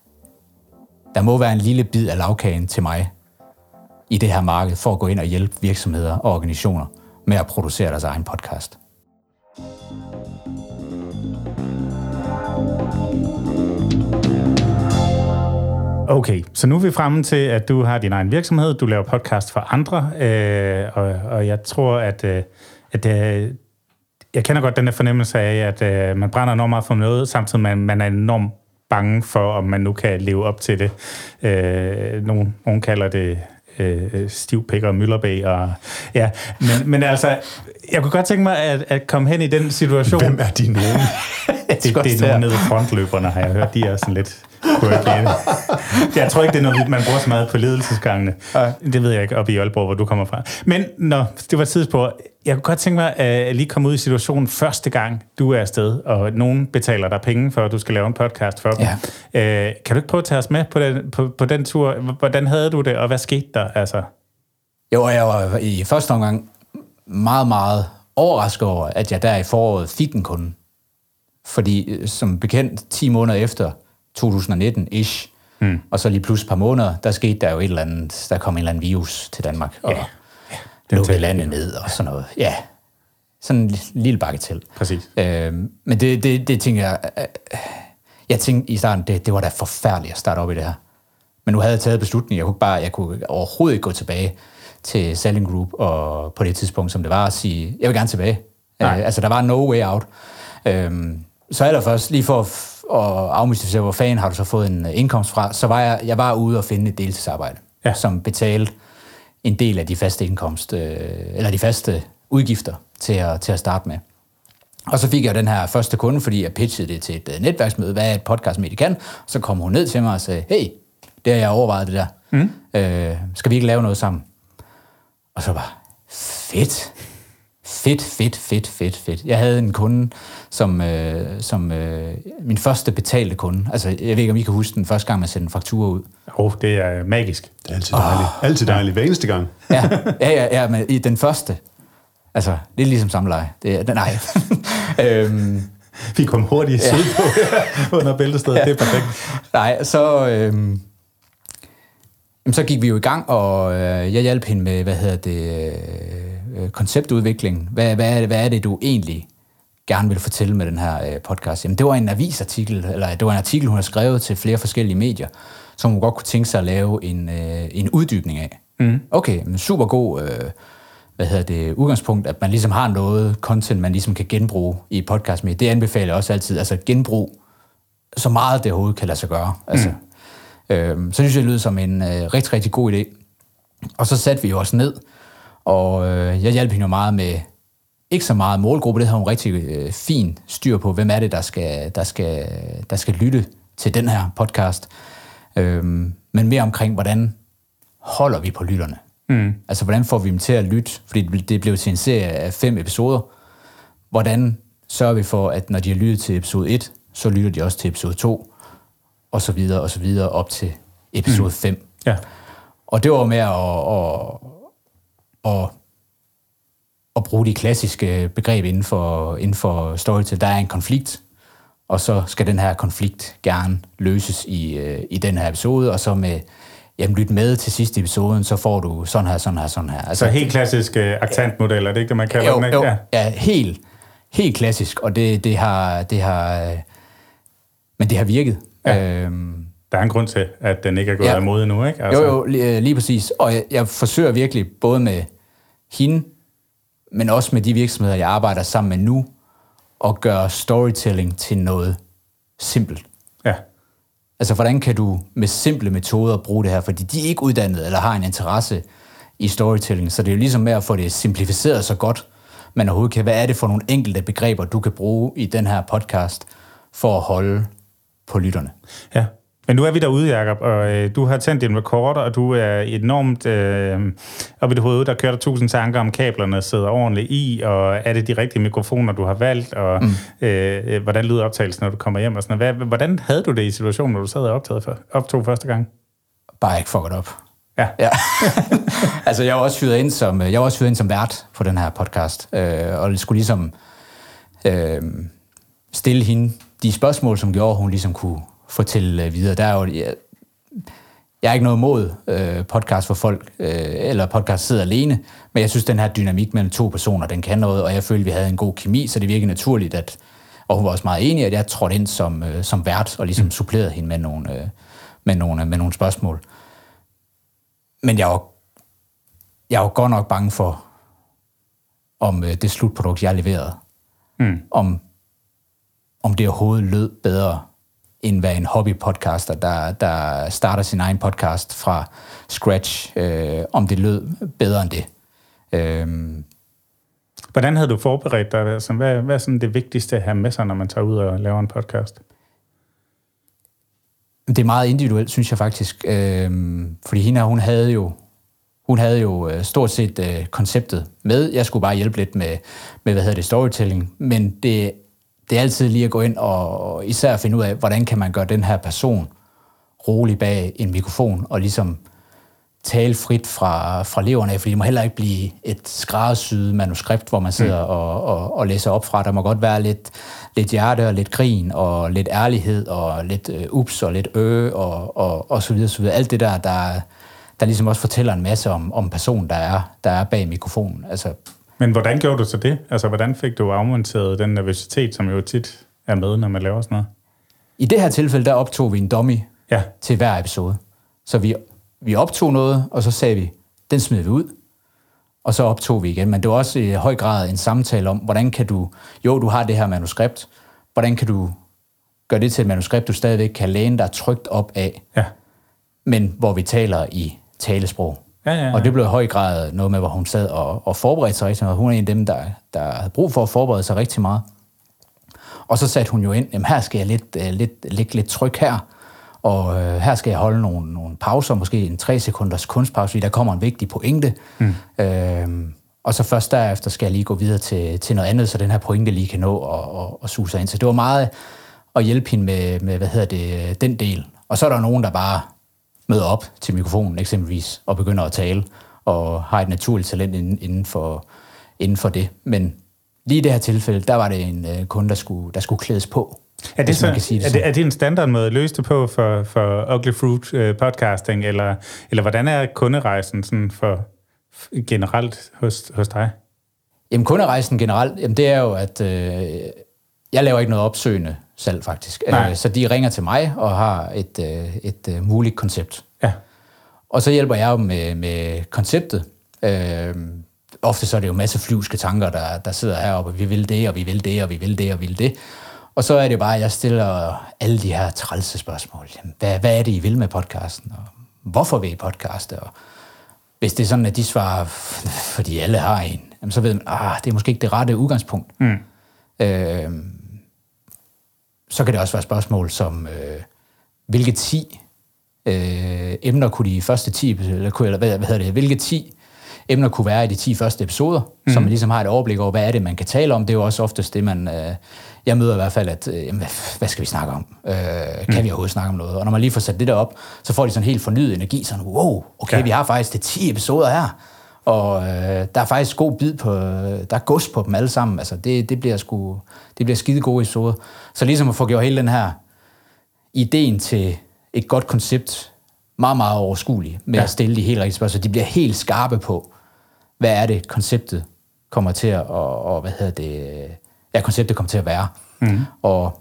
der må være en lille bid af lavkagen til mig i det her marked, for at gå ind og hjælpe virksomheder og organisationer med at producere deres egen podcast. Okay, så nu er vi fremme til, at du har din egen virksomhed, du laver podcast for andre, øh, og, og jeg tror, at, øh, at øh, jeg kender godt den der fornemmelse af, at øh, man brænder enormt meget for noget, samtidig man, man er enormt bange for, om man nu kan leve op til det. Øh, nogen, nogen kalder det øh, stivpikker og myllerbæg. Og, ja. men, men altså, jeg kunne godt tænke mig at, at komme hen i den situation. Hvem er de nogen? det, det, det er nogle nede frontløberne, har jeg hørt. De er sådan lidt quirky. Jeg tror ikke, det er noget, man bruger så meget på ledelsesgangene. Ja. Det ved jeg ikke, op i Aalborg, hvor du kommer fra. Men når det var tidspunkt, jeg kunne godt tænke mig at lige komme ud i situationen første gang, du er afsted, og nogen betaler dig penge for, at du skal lave en podcast for dem. Ja. Øh, kan du ikke prøve at tage os med på den, på, på den tur? Hvordan havde du det, og hvad skete der? Altså? Jo, jeg var i første omgang meget, meget overrasket over, at jeg der i foråret fik en kunde. Fordi øh, som bekendt, 10 måneder efter 2019-ish, mm. og så lige plus et par måneder, der skete der jo et eller andet, der kom en eller anden virus til Danmark, og ja. ja. lukkede landet ned og sådan noget. Ja, sådan en lille bakke til. Præcis. Øhm, men det, det, det tænker jeg, øh, jeg tænkte i starten, det, det var da forfærdeligt at starte op i det her. Men nu havde jeg taget beslutningen, jeg kunne, bare, jeg kunne overhovedet ikke gå tilbage til Selling Group, og på det tidspunkt, som det var, at sige, jeg vil gerne tilbage. Nej. Øh, altså, der var no way out. Øhm, så er der først, lige for at, afmystificere, hvor fanden har du så fået en indkomst fra, så var jeg, jeg var ude og finde et deltidsarbejde, ja. som betalte en del af de faste indkomst, øh, eller de faste udgifter til at, til at starte med. Og så fik jeg den her første kunde, fordi jeg pitchede det til et øh, netværksmøde, hvad et podcastmedie kan. Så kom hun ned til mig og sagde, hey, det har jeg overvejet det der. Mm. Øh, skal vi ikke lave noget sammen? Og så var fedt. Fedt, fedt, fedt, fedt, fedt. Jeg havde en kunde, som, øh, som øh, min første betalte kunde. Altså, jeg ved ikke, om I kan huske den første gang, man sendte en faktura ud. Åh, oh, det er magisk. Det er altid dejligt. Oh, altid dejligt, hver eneste gang. ja, ja, ja, ja, men i den første. Altså, det er ligesom samleje. Det er, nej. øhm, Vi kom hurtigt ja. på under bæltestedet. Ja. Det er perfekt. Nej, så... Øhm, så gik vi jo i gang, og øh, jeg hjalp hende med, hvad hedder det, øh, konceptudvikling. Hvad, hvad, er det, hvad er det, du egentlig gerne vil fortælle med den her øh, podcast? Jamen, det var en avisartikel, eller det var en artikel, hun har skrevet til flere forskellige medier, som hun godt kunne tænke sig at lave en, øh, en uddybning af. Mm. Okay, men super god øh, hvad hedder det, udgangspunkt, at man ligesom har noget content, man ligesom kan genbruge i podcast med. Det anbefaler jeg også altid, altså genbrug så meget det overhovedet kan lade sig gøre. Altså, mm Øh, så synes jeg, det lyder som en øh, rigtig, rigtig god idé. Og så satte vi også ned, og øh, jeg hjalp hende jo meget med, ikke så meget målgruppe, det har hun rigtig øh, fin styr på, hvem er det, der skal, der skal, der skal lytte til den her podcast. Øh, men mere omkring, hvordan holder vi på lytterne? Mm. Altså, hvordan får vi dem til at lytte? Fordi det blev til en serie af fem episoder. Hvordan sørger vi for, at når de har lyttet til episode 1, så lytter de også til episode 2, og så videre, og så videre, op til episode mm. 5. Ja. Og det var med at, at, at, at bruge de klassiske begreb inden for, inden for storytelling. Der er en konflikt, og så skal den her konflikt gerne løses i, øh, i den her episode, og så med jamen lyt med til sidste episoden, så får du sådan her, sådan her, sådan her. Altså, så helt klassisk uh, aktantmodel, er det ikke det, man kalder jo, den, ikke? Jo, ja, ja helt, helt klassisk, og det, det har, det har, øh, men det har virket. Ja. Øhm, der er en grund til, at den ikke er gået ja. af mode nu, ikke? Altså. Jo, jo, lige, lige præcis. Og jeg, jeg forsøger virkelig, både med hende, men også med de virksomheder, jeg arbejder sammen med nu, at gøre storytelling til noget simpelt. Ja. Altså, hvordan kan du med simple metoder bruge det her? Fordi de er ikke uddannet eller har en interesse i storytelling, så det er jo ligesom med at få det simplificeret så godt, man overhovedet kan. Hvad er det for nogle enkelte begreber, du kan bruge i den her podcast, for at holde på lytterne. Ja, men nu er vi derude, Jacob, og øh, du har tændt din recorder, og du er enormt øh, op i det hoved, der kører der tusind tanker om kablerne sidder ordentligt i, og er det de rigtige mikrofoner, du har valgt, og mm. øh, hvordan lyder optagelsen, når du kommer hjem og sådan. Hvad, hvordan havde du det i situationen, når du sad og optog, for, optog første gang? Bare ikke fucket op. Ja. ja. altså, jeg var også fyret ind som, jeg var også fyret ind som vært på den her podcast, øh, og skulle ligesom øh, stille hende de spørgsmål, som gjorde, hun ligesom kunne fortælle øh, videre. Der er jo, jeg, jeg er ikke noget mod øh, podcast for folk, øh, eller podcast sidder alene, men jeg synes, den her dynamik mellem to personer, den kan noget, og jeg følte, vi havde en god kemi, så det virkede naturligt, at, og hun var også meget enig, at jeg trådte ind som, øh, som vært, og ligesom mm. supplerede hende med nogle, øh, med nogle, med nogle spørgsmål. Men jeg var, jeg var godt nok bange for, om øh, det slutprodukt, jeg leverede, mm. om, om det overhovedet lød bedre, end hvad en hobbypodcaster, der, der starter sin egen podcast fra scratch, øh, om det lød bedre end det. Øh, Hvordan havde du forberedt dig? Altså, hvad, hvad er sådan det vigtigste at have med sig, når man tager ud og laver en podcast? Det er meget individuelt, synes jeg faktisk. Øhm, fordi hende hun havde jo hun havde jo øh, stort set øh, konceptet med. Jeg skulle bare hjælpe lidt med, med hvad hedder det, storytelling. Men det, det er altid lige at gå ind og, især finde ud af, hvordan kan man gøre den her person rolig bag en mikrofon, og ligesom tale frit fra, fra leverne af, fordi det må heller ikke blive et skræddersyet manuskript, hvor man sidder mm. og, og, og læser op fra. Der må godt være lidt, lidt hjerte og lidt grin og lidt ærlighed og lidt øh, ups og lidt ø og, og, og så videre, så videre. Alt det der, der, der ligesom også fortæller en masse om, om personen, der er, der er bag mikrofonen. Altså, Men hvordan gjorde du så det? Altså, hvordan fik du afmonteret den nervøsitet, som jo tit er med, når man laver sådan noget? I det her tilfælde, der optog vi en dummy ja. til hver episode. Så vi vi optog noget, og så sagde vi, den smider vi ud, og så optog vi igen. Men det var også i høj grad en samtale om, hvordan kan du, jo, du har det her manuskript, hvordan kan du gøre det til et manuskript, du stadigvæk kan læne dig trygt op af, ja. men hvor vi taler i talesprog. Ja, ja, ja. Og det blev i høj grad noget med, hvor hun sad og, og forberedte sig rigtig meget. Hun er en af dem, der, der havde brug for at forberede sig rigtig meget. Og så satte hun jo ind, jamen her skal jeg lidt, lidt, lidt, lidt tryk her, og øh, her skal jeg holde nogle, nogle pauser, måske en tre sekunders kunstpause, fordi der kommer en vigtig pointe. Mm. Øh, og så først derefter skal jeg lige gå videre til, til noget andet, så den her pointe lige kan nå og, og, og suge sig ind. Så det var meget at hjælpe hende med, med, hvad hedder det, den del. Og så er der nogen, der bare møder op til mikrofonen eksempelvis, og begynder at tale, og har et naturligt talent inden, inden, for, inden for det. Men lige i det her tilfælde, der var det en øh, kunde, der skulle, der skulle klædes på. Er det, så, man kan sige det, er, det, er det en standardmåde at løse det på for, for Ugly Fruit uh, podcasting, eller, eller hvordan er kunderejsen sådan for, generelt hos, hos dig? Jamen kunderejsen generelt, jamen det er jo, at øh, jeg laver ikke noget opsøgende selv faktisk. Nej. Øh, så de ringer til mig og har et, øh, et øh, muligt koncept. Ja. Og så hjælper jeg dem med, med konceptet. Øh, ofte så er det jo masse flyvske tanker, der, der sidder heroppe, og vi vil det, og vi vil det, og vi vil det, og vi vil det. Og så er det bare, at jeg stiller alle de her trælse spørgsmål. Hvad, hvad er det, I vil med podcasten? Og hvorfor vil I podcaste? Og hvis det er sådan, at de svarer, fordi alle har en, jamen så ved man, ah, det er måske ikke det rette udgangspunkt. Mm. Øh, så kan det også være spørgsmål som, øh, hvilke 10 øh, emner kunne de første 10, eller, kunne, eller hvad, hvad hedder det, hvilke 10 emner kunne være i de 10 første episoder, mm. så man ligesom har et overblik over, hvad er det, man kan tale om. Det er jo også oftest det, man... Øh, jeg møder i hvert fald, at øh, jamen, hvad skal vi snakke om? Øh, kan mm. vi overhovedet snakke om noget? Og når man lige får sat det der op, så får de sådan helt fornyet energi, sådan, wow, okay, ja. vi har faktisk det 10 episoder her, og øh, der er faktisk god bid på, der er gods på dem alle sammen, altså det, det bliver sgu, det bliver skide gode episoder. Så ligesom at få gjort hele den her ideen til et godt koncept meget, meget overskuelig med ja. at stille de helt rigtige spørgsmål. Så de bliver helt skarpe på, hvad er det, konceptet kommer til at, og, og hvad hedder det, ja, konceptet kommer til at være. Mm. Og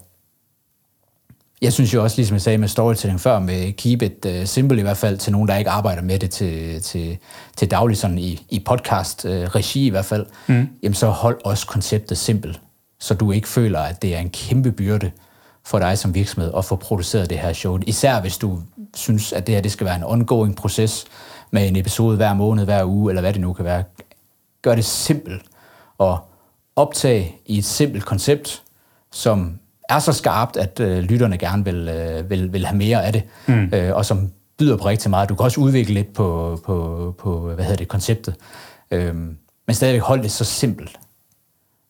jeg synes jo også, ligesom jeg sagde med storytelling før, med keep it uh, simple i hvert fald, til nogen, der ikke arbejder med det til, til, til daglig, sådan i, i podcast-regi uh, i hvert fald, mm. jamen så hold også konceptet simpelt, så du ikke føler, at det er en kæmpe byrde for dig som virksomhed at få produceret det her show. Især hvis du synes, at det her det skal være en ongoing proces med en episode hver måned, hver uge, eller hvad det nu kan være. Gør det simpelt, og optage i et simpelt koncept, som er så skarpt, at øh, lytterne gerne vil, øh, vil, vil have mere af det, mm. øh, og som byder på rigtig meget. Du kan også udvikle lidt på, på, på hvad hedder det, konceptet, øh, men stadigvæk holde det så simpelt,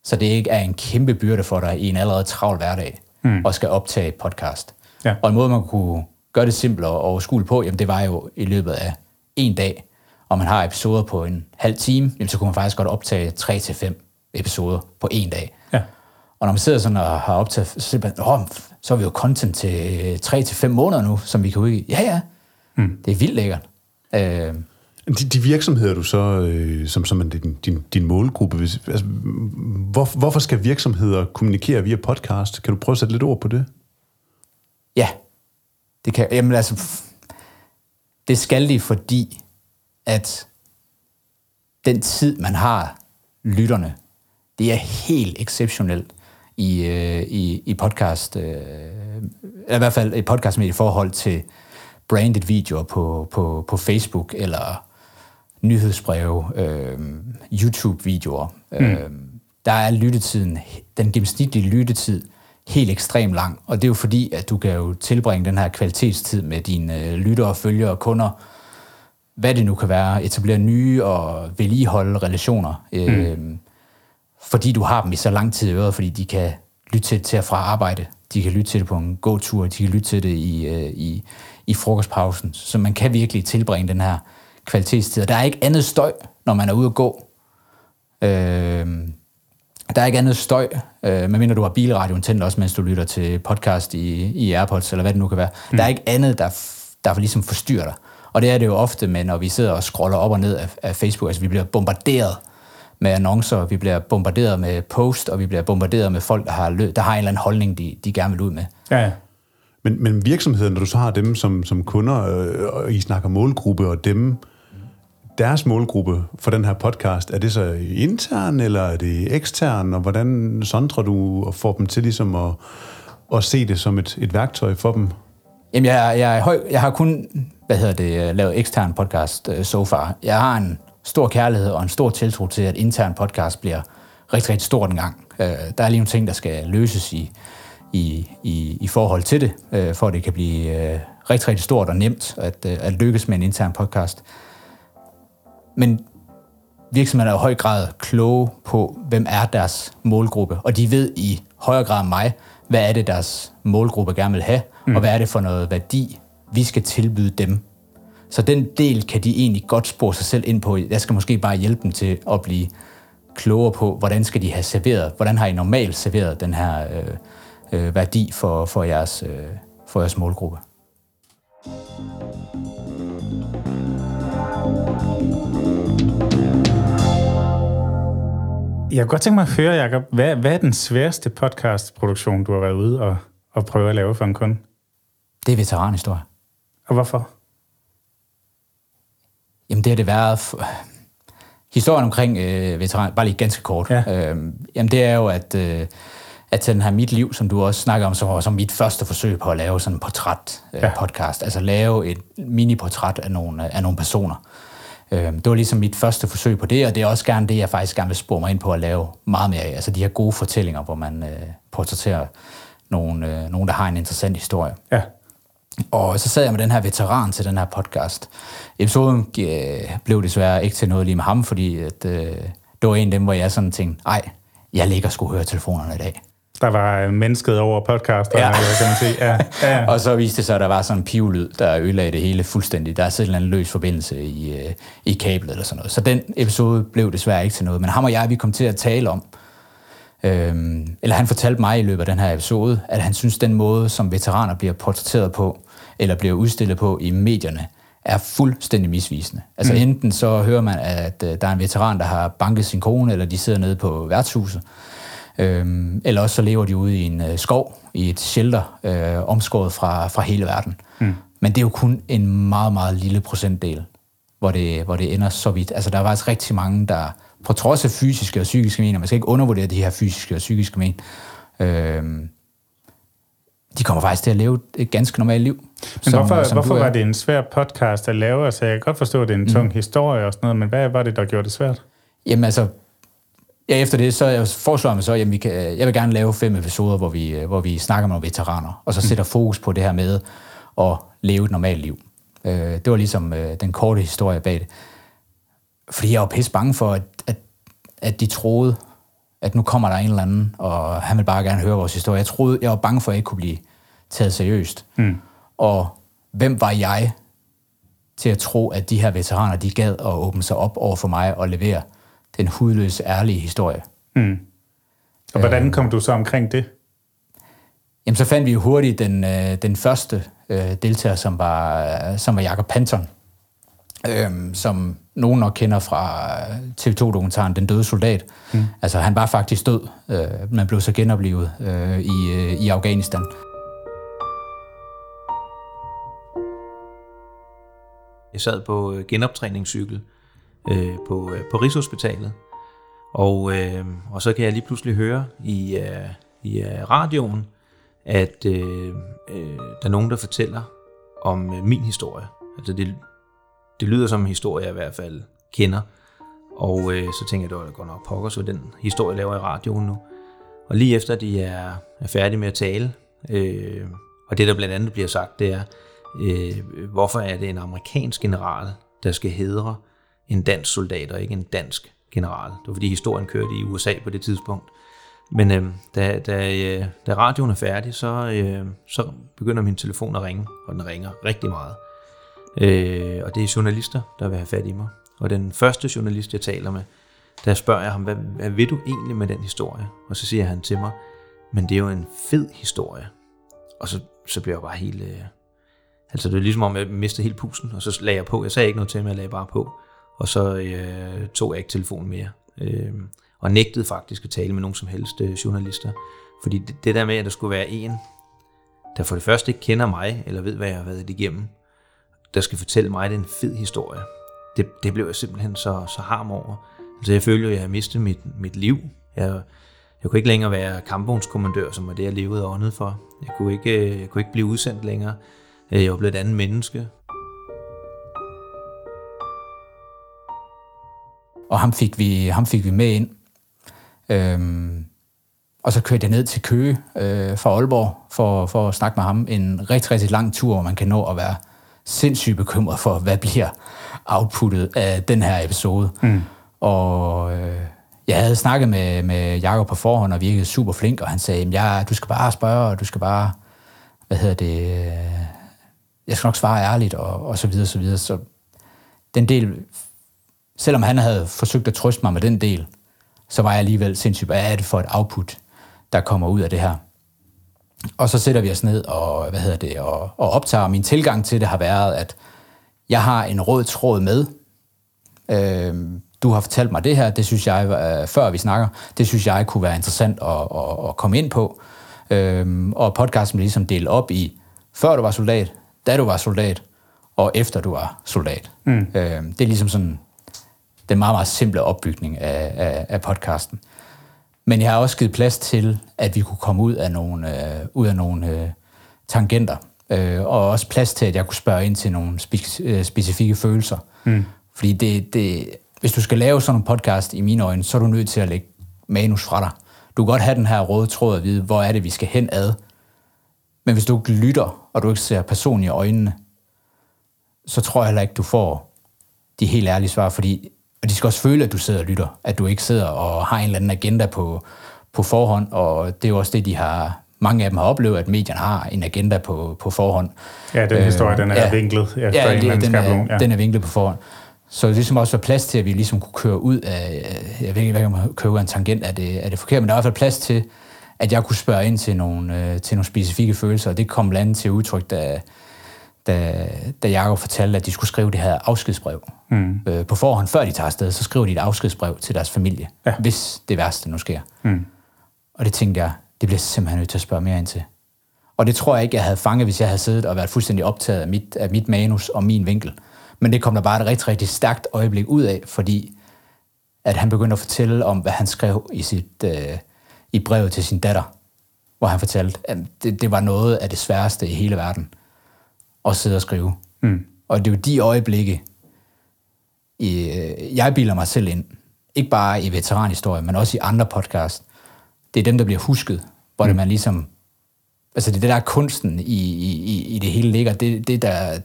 så det ikke er en kæmpe byrde for dig i en allerede travl hverdag, mm. og skal optage podcast. Ja. Og en måde, man kunne gøre det simplere og overskueligt på, jamen det var jo i løbet af en dag, og man har episoder på en halv time, jamen så kunne man faktisk godt optage 3 til fem episoder på en dag. Ja. Og når man sidder sådan og har optaget, så, man, oh, så er vi jo content til 3 til fem måneder nu, som vi kan udgive. Ja, ja. Mm. Det er vildt lækkert. Øh, de, de virksomheder, du så, øh, som, som er din, din, din målgruppe, hvis, altså, hvor, hvorfor skal virksomheder kommunikere via podcast? Kan du prøve at sætte lidt ord på det? Ja, det kan Jamen altså, det skal de, fordi at den tid, man har lytterne, det er helt exceptionelt i, øh, i, i podcast, øh, i hvert fald i podcast med i forhold til branded videoer på, på, på Facebook eller nyhedsbreve, øh, YouTube-videoer. Mm. Øh, der er lyttetiden, den gennemsnitlige lyttetid, helt ekstremt lang. Og det er jo fordi, at du kan jo tilbringe den her kvalitetstid med dine øh, lyttere, følgere og kunder, hvad det nu kan være, etablere nye og vedligeholde relationer. Mm. Øh, fordi du har dem i så lang tid i øret, fordi de kan lytte til det til at fra arbejde, de kan lytte til det på en gåtur, de kan lytte til det i, øh, i, i frokostpausen. Så man kan virkelig tilbringe den her kvalitetstid. Der er ikke andet støj, når man er ude at gå. Øh, der er ikke andet støj, øh, medmindre du har bilradioen tændt også, mens du lytter til podcast i, i Airpods, eller hvad det nu kan være. Mm. Der er ikke andet, der, der ligesom forstyrrer dig. Og det er det jo ofte med, når vi sidder og scroller op og ned af, af Facebook. Altså, vi bliver bombarderet med annoncer, vi bliver bombarderet med post, og vi bliver bombarderet med folk, der har, lø- der har en eller anden holdning, de, de gerne vil ud med. Ja, ja. Men, men virksomheden, når du så har dem som, som kunder, øh, og I snakker målgruppe, og dem, deres målgruppe for den her podcast, er det så intern, eller er det ekstern, og hvordan sondrer du og får dem til ligesom at, at se det som et, et værktøj for dem? Jamen, jeg, jeg, jeg har kun hvad hedder det, lavet ekstern podcast uh, so far. Jeg har en stor kærlighed og en stor tiltro til, at intern podcast bliver rigtig, rigtig stort en gang. Uh, der er lige nogle ting, der skal løses i, i, i, i forhold til det, uh, for at det kan blive uh, rigtig, rigtig stort og nemt at, uh, at lykkes med en intern podcast. Men virksomheder er i høj grad kloge på, hvem er deres målgruppe, og de ved i højere grad end mig, hvad er det, deres målgruppe gerne vil have, mm. og hvad er det for noget værdi, vi skal tilbyde dem. Så den del kan de egentlig godt spore sig selv ind på. Jeg skal måske bare hjælpe dem til at blive klogere på, hvordan skal de have serveret, hvordan har I normalt serveret den her øh, øh, værdi for, for, jeres, øh, for jeres målgruppe. Jeg kunne godt tænke mig at høre, Jacob, hvad, hvad er den sværeste podcastproduktion, du har været ude og, og prøve at lave for en kunde? Det er veteranhistorie. Og hvorfor? Jamen, det har det været... For... Historien omkring øh, veteran, bare lige ganske kort. Ja. Øh, jamen, det er jo, at, øh, at den her Mit Liv, som du også snakker om, var som mit første forsøg på at lave sådan en portræt-podcast. Øh, ja. Altså lave et mini-portræt af nogle, af nogle personer. Øh, det var ligesom mit første forsøg på det, og det er også gerne det, jeg faktisk gerne vil spore mig ind på at lave meget mere af. Altså de her gode fortællinger, hvor man øh, portrætterer nogen, øh, nogen, der har en interessant historie. Ja. Og så sad jeg med den her veteran til den her podcast. Episoden øh, blev desværre ikke til noget lige med ham, fordi at, øh, det var en af dem, hvor jeg sådan tænkte, ej, jeg ligger sgu høre telefonerne i dag. Der var mennesket over podcast, ja. kan man sige. Ja. Ja, ja. og så viste det sig, at der var sådan en pivlyd, der ødelagde det hele fuldstændig. Der er sådan en løs forbindelse i, øh, i kablet eller sådan noget. Så den episode blev desværre ikke til noget. Men ham og jeg, vi kom til at tale om, øhm, eller han fortalte mig i løbet af den her episode, at han synes, den måde, som veteraner bliver portrætteret på, eller bliver udstillet på i medierne, er fuldstændig misvisende. Altså mm. enten så hører man, at øh, der er en veteran, der har banket sin kone, eller de sidder nede på værtshuset, Øhm, eller også så lever de ude i en øh, skov, i et shelter, øh, omskåret fra, fra hele verden. Mm. Men det er jo kun en meget, meget lille procentdel, hvor det, hvor det ender så vidt. Altså der er faktisk rigtig mange, der på trods af fysiske og psykiske men, man skal ikke undervurdere de her fysiske og psykiske men, øh, de kommer faktisk til at leve et ganske normalt liv. Men som, hvorfor, som hvorfor var det en svær podcast at lave? Altså, jeg kan godt forstå, at det er en tung mm. historie og sådan noget, men hvad var det, der gjorde det svært? Jamen altså, ja, efter det, så foreslår man så, at vi kan, jeg vil gerne lave fem episoder, hvor vi, hvor vi snakker med veteraner, og så mm. sætter fokus på det her med at leve et normalt liv. Øh, det var ligesom øh, den korte historie bag det. Fordi jeg var pisse bange for, at, at, de troede, at nu kommer der en eller anden, og han vil bare gerne høre vores historie. Jeg troede, jeg var bange for, at jeg ikke kunne blive taget seriøst. Mm. Og hvem var jeg til at tro, at de her veteraner, de gad at åbne sig op over for mig og levere den hudløse, ærlige historie. Mm. Og hvordan øh. kom du så omkring det? Jamen, så fandt vi jo hurtigt den, øh, den første øh, deltager, som var, som var Jakob Panton, øh, som nogen nok kender fra TV2-dokumentaren Den døde soldat. Mm. Altså, han var faktisk død, øh, men blev så genoplevet øh, i, øh, i Afghanistan. Jeg sad på øh, genoptræningscykel øh, på, øh, på Rigshospitalet, og, øh, og så kan jeg lige pludselig høre i, øh, i øh, radioen, at øh, øh, der er nogen, der fortæller om øh, min historie. Altså det, det lyder som en historie, jeg i hvert fald kender. Og øh, så tænker jeg, at det går nok pokker, så den historie laver i radioen nu. Og lige efter de er, er færdige med at tale, øh, og det der blandt andet bliver sagt, det er, øh, hvorfor er det en amerikansk general, der skal hedre en dansk soldat, og ikke en dansk general. Det var fordi historien kørte i USA på det tidspunkt. Men øh, da, da, øh, da radioen er færdig, så, øh, så begynder min telefon at ringe, og den ringer rigtig meget. Øh, og det er journalister, der vil have fat i mig. Og den første journalist, jeg taler med, der spørger jeg ham, hvad, hvad vil du egentlig med den historie? Og så siger han til mig, men det er jo en fed historie. Og så, så bliver jeg bare helt... Øh, altså det er ligesom om, jeg mistede helt pusen, og så lagde jeg på. Jeg sagde ikke noget til ham, jeg lagde bare på. Og så øh, tog jeg ikke telefonen mere. Øh, og nægtede faktisk at tale med nogen som helst øh, journalister. Fordi det, det der med, at der skulle være en, der for det første ikke kender mig, eller ved, hvad jeg har været igennem, der skal fortælle mig, at det er en fed historie. Det, det blev jeg simpelthen så, så harm over. Altså jeg følte at jeg havde mistet mit, mit liv. Jeg, jeg kunne ikke længere være kampvognskommandør, som var det, jeg levede og åndede for. Jeg kunne, ikke, øh, jeg kunne ikke blive udsendt længere. Øh, jeg var blevet et andet menneske. Og ham fik vi, ham fik vi med ind. Øhm, og så kørte jeg ned til Køge øh, fra Aalborg for, for at snakke med ham. En rigtig, rigtig lang tur, hvor man kan nå at være sindssygt bekymret for, hvad bliver outputtet af den her episode. Mm. Og øh, jeg havde snakket med, med Jacob på forhånd, og virkede super flink, og han sagde, ja, du skal bare spørge, og du skal bare, hvad hedder det, øh, jeg skal nok svare ærligt, og, og så videre, så videre. Så den del, selvom han havde forsøgt at trøste mig med den del, så var jeg alligevel sindssygt, hvad er det for et output, der kommer ud af det her. Og så sætter vi os ned og, hvad hedder det, og, og optager. Min tilgang til det har været, at jeg har en rød tråd med. Øh, du har fortalt mig det her, det synes jeg, øh, før vi snakker, det synes jeg kunne være interessant at, at, at komme ind på. Øh, og podcasten bliver ligesom delt op i, før du var soldat, da du var soldat, og efter du var soldat. Mm. Øh, det er ligesom sådan den meget, meget simple opbygning af, af, af podcasten. Men jeg har også givet plads til, at vi kunne komme ud af nogle, øh, ud af nogle øh, tangenter. Øh, og også plads til, at jeg kunne spørge ind til nogle spe- øh, specifikke følelser. Mm. Fordi det, det, hvis du skal lave sådan en podcast i mine øjne, så er du nødt til at lægge manus fra dig. Du kan godt have den her røde tråd at vide, hvor er det, vi skal hen ad. Men hvis du ikke lytter, og du ikke ser personen i øjnene, så tror jeg heller ikke, du får de helt ærlige svar, fordi og de skal også føle, at du sidder og lytter, at du ikke sidder og har en eller anden agenda på, på forhånd, og det er jo også det, de har, mange af dem har oplevet, at medierne har en agenda på, på forhånd. Ja, den historie, øh, den er ja, vinklet efter ja, en eller anden den er, ja. den er vinklet på forhånd. Så det ligesom også var plads til, at vi ligesom kunne køre ud af, jeg ved ikke, hvad man køre ud af en tangent, er det, er det forkert, men der er i hvert fald plads til, at jeg kunne spørge ind til nogle, øh, til nogle specifikke følelser, og det kom blandt andet til udtryk, da, da, da Jacob fortalte, at de skulle skrive det her afskedsbrev mm. øh, på forhånd, før de tager afsted, så skriver de et afskedsbrev til deres familie, ja. hvis det værste nu sker. Mm. Og det tænkte jeg, det bliver simpelthen nødt til at spørge mere ind til. Og det tror jeg ikke, jeg havde fanget, hvis jeg havde siddet og været fuldstændig optaget af mit, af mit manus og min vinkel. Men det kom der bare et rigtig, rigtig stærkt øjeblik ud af, fordi at han begyndte at fortælle om, hvad han skrev i, sit, øh, i brevet til sin datter, hvor han fortalte, at det, det var noget af det sværeste i hele verden at sidde og skrive. Mm. Og det er jo de øjeblikke, i, øh, jeg bilder mig selv ind, ikke bare i veteranhistorie, men også i andre podcast, det er dem, der bliver husket, hvor mm. det man ligesom, altså det er det, der er kunsten i, i, i det hele ligger, det, det der,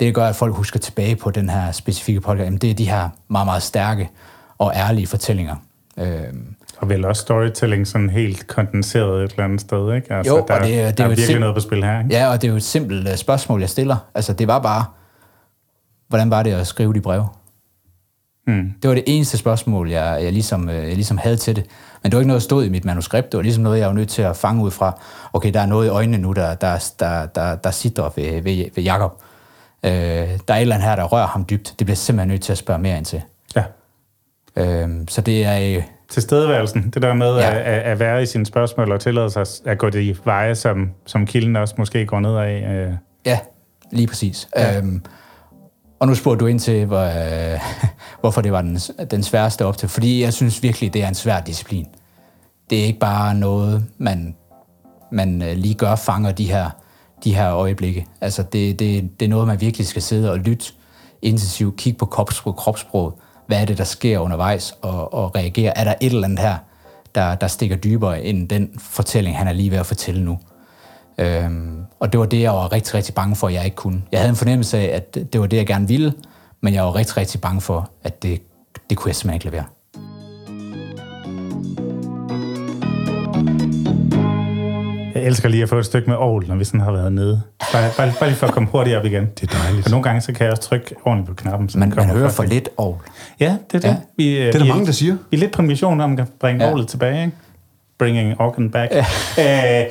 det gør, at folk husker tilbage på den her specifikke podcast, jamen det er de her meget, meget stærke og ærlige fortællinger. Øhm, og vel også storytelling sådan helt kondenseret et eller andet sted, ikke? Altså, jo, der, og det, det er, der er, virkelig sim- noget på spil her, ikke? Ja, og det er jo et simpelt uh, spørgsmål, jeg stiller. Altså, det var bare, hvordan var det at skrive de breve? Mm. Det var det eneste spørgsmål, jeg, jeg, ligesom, jeg ligesom havde til det. Men det var ikke noget, der stod i mit manuskript. Det var ligesom noget, jeg var nødt til at fange ud fra. Okay, der er noget i øjnene nu, der, der, der, der, der sidder ved, ved, ved Jacob. Øh, der er et eller andet her, der rører ham dybt. Det bliver simpelthen nødt til at spørge mere ind til. Ja. Øh, så det er tilstedeværelsen, det der med ja. at, at være i sine spørgsmål og tillade sig at gå de veje, som, som kilden også måske går ned af. Øh. Ja, lige præcis. Ja. Øhm, Og nu spurgte du ind til, hvor, øh, hvorfor det var den, den sværeste op til. Fordi jeg synes virkelig, det er en svær disciplin. Det er ikke bare noget, man, man øh, lige gør, fanger de her, de her øjeblikke. Altså, det, det, det er noget, man virkelig skal sidde og lytte intensivt, kigge på kropssprog, kropssprog. Hvad er det, der sker undervejs, og, og reagere? Er der et eller andet her, der, der stikker dybere end den fortælling, han er lige ved at fortælle nu? Øhm, og det var det, jeg var rigtig, rigtig bange for, at jeg ikke kunne. Jeg havde en fornemmelse af, at det var det, jeg gerne ville, men jeg var rigtig, rigtig bange for, at det, det kunne jeg simpelthen ikke levere. Elsker lige at få et stykke med ovl, når vi sådan har været nede. Bare, bare, bare lige for at komme hurtigt op igen. Det er dejligt. Og nogle gange, så kan jeg også trykke ordentligt på knappen. så Man, man kommer hører for lidt ovl. Ja, det er det. Ja. Vi, øh, Det er der vi mange, der siger. Vi er lidt på en mission om at bringe Ja. ja. tilbage, ikke? Bringing organ back. Ja. Øh,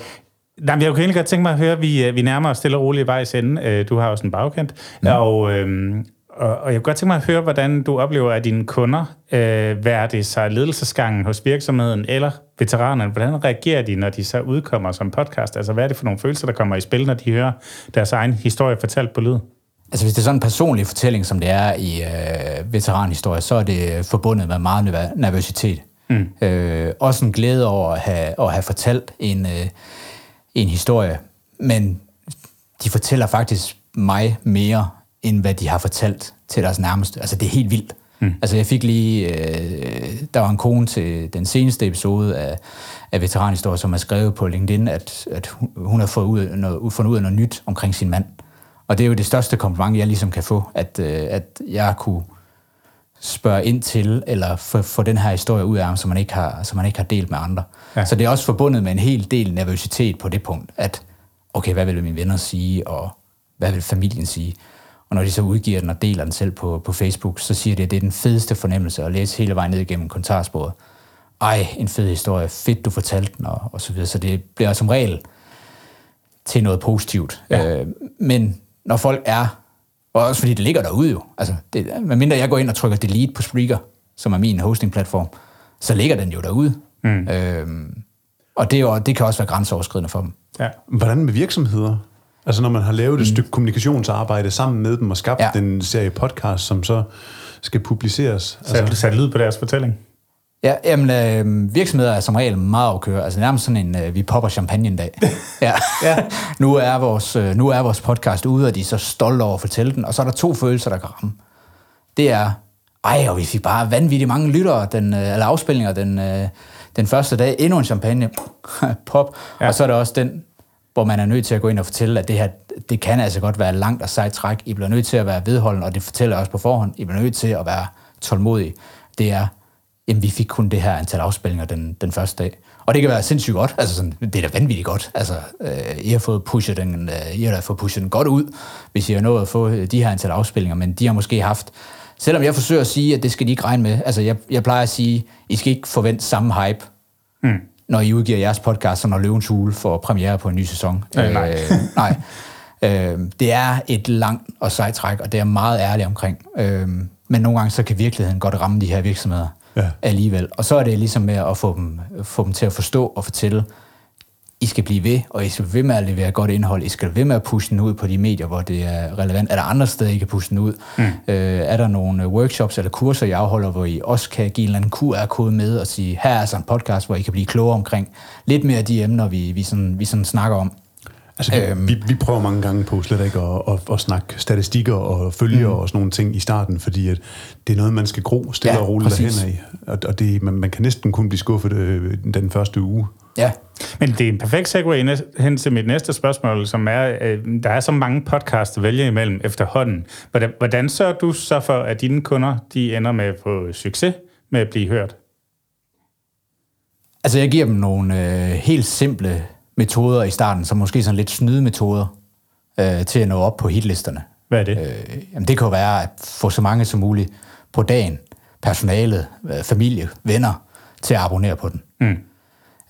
nej, men jeg kunne egentlig godt tænke mig at høre, vi, øh, vi nærmer os stille og roligt i vejs ende. Øh, Du har også en bagkendt. Mm. Og, øhm, og, og jeg kunne godt tænke mig at høre, hvordan du oplever, at dine kunder, øh, hvad det så ledelsesgangen hos virksomheden eller veteranerne, hvordan reagerer de, når de så udkommer som podcast? Altså, hvad er det for nogle følelser, der kommer i spil, når de hører deres egen historie fortalt på lyd? Altså hvis det er sådan en personlig fortælling, som det er i øh, veteranhistorie, så er det forbundet med meget nerv- nervøsitet. Mm. Øh, også en glæde over at have, at have fortalt en, øh, en historie, men de fortæller faktisk mig mere, end hvad de har fortalt til deres nærmeste. Altså det er helt vildt. Mm. Altså jeg fik lige, øh, der var en kone til den seneste episode af, af Veteranhistorie, som har skrevet på LinkedIn, at, at hun, har fået ud, noget, fundet ud af noget nyt omkring sin mand. Og det er jo det største kompliment, jeg ligesom kan få, at, øh, at jeg kunne spørge ind til, eller få, få den her historie ud af ham, som man ikke har, som man ikke har delt med andre. Ja. Så det er også forbundet med en hel del nervøsitet på det punkt, at okay, hvad vil mine venner sige, og hvad vil familien sige? Og når de så udgiver den og deler den selv på, på Facebook, så siger de, at det er den fedeste fornemmelse at læse hele vejen ned igennem kommentarsporet. Ej, en fed historie, fedt du fortalte den, og, og så videre. Så det bliver som regel til noget positivt. Ja. Øh, men når folk er, og også fordi det ligger derude jo, altså det, medmindre jeg går ind og trykker delete på Spreaker, som er min hostingplatform, så ligger den jo derude. Mm. Øh, og det, er det kan også være grænseoverskridende for dem. Ja. Hvordan med virksomheder? Altså når man har lavet et stykke kommunikationsarbejde sammen med dem og skabt Ja. den serie podcast, som så skal publiceres. Så altså. sat lyd på deres fortælling. Ja, jamen, øh, virksomheder er som regel meget overkøre. Altså nærmest sådan en, øh, vi popper champagne en dag. ja. ja. nu, er vores, øh, nu er vores podcast ude, og de er så stolte over at fortælle den. Og så er der to følelser, der kan ramme. Det er, ej, og vi fik bare vanvittigt mange lyttere, den, øh, eller afspilninger den, øh, den første dag. Endnu en champagne. Pop. Ja. Og så er der også den, hvor man er nødt til at gå ind og fortælle, at det her, det kan altså godt være langt og sejt træk. I bliver nødt til at være vedholden, og det fortæller jeg også på forhånd. I bliver nødt til at være tålmodige. Det er, jamen vi fik kun det her antal afspilninger den, den første dag. Og det kan være sindssygt godt. Altså sådan, det er da vanvittigt godt. Altså, øh, I har fået pushet den, øh, I har da fået pushet den godt ud, hvis I har nået at få øh, de her antal afspilninger, men de har måske haft, selvom jeg forsøger at sige, at det skal de ikke regne med, altså jeg, jeg plejer at sige, I skal ikke forvente samme hype, mm når I udgiver jeres podcast, som når Løvens Hule får premiere på en ny sæson. Øh, nej. Øh, nej. Øh, det er et langt og sejt træk, og det er meget ærlig omkring. Øh, men nogle gange så kan virkeligheden godt ramme de her virksomheder Ja. alligevel. Og så er det ligesom med at få dem, få dem til at forstå og fortælle, I skal blive ved, og I skal blive ved med at levere godt indhold. I skal blive ved med at pushe den ud på de medier, hvor det er relevant. Er der andre steder, I kan pushe den ud? Mm. Øh, er der nogle øh, workshops eller kurser, I afholder, hvor I også kan give en eller anden QR-kode med og sige, her er altså en podcast, hvor I kan blive klogere omkring lidt mere af de emner, vi, vi, sådan, vi sådan snakker om. Altså, vi, Øhm. vi, vi prøver mange gange på slet ikke at, at, at snakke statistikker og følger mm. og sådan nogle ting i starten, fordi at det er noget, man skal gro stille Ja, og roligt derhen af. Og, og det, man, man kan næsten kun blive skuffet øh, den første uge. Ja, Men det er en perfekt segue hen til mit næste spørgsmål, som er, øh, der er så mange podcasts at vælge imellem efterhånden. Hvordan, hvordan sørger du så for, at dine kunder de ender med på succes med at blive hørt? Altså, jeg giver dem nogle øh, helt simple metoder i starten, som måske sådan lidt snydemetoder øh, til at nå op på hitlisterne. Hvad er det? Øh, jamen, det kan være at få så mange som muligt på dagen, personalet, øh, familie, venner, til at abonnere på den. Mm.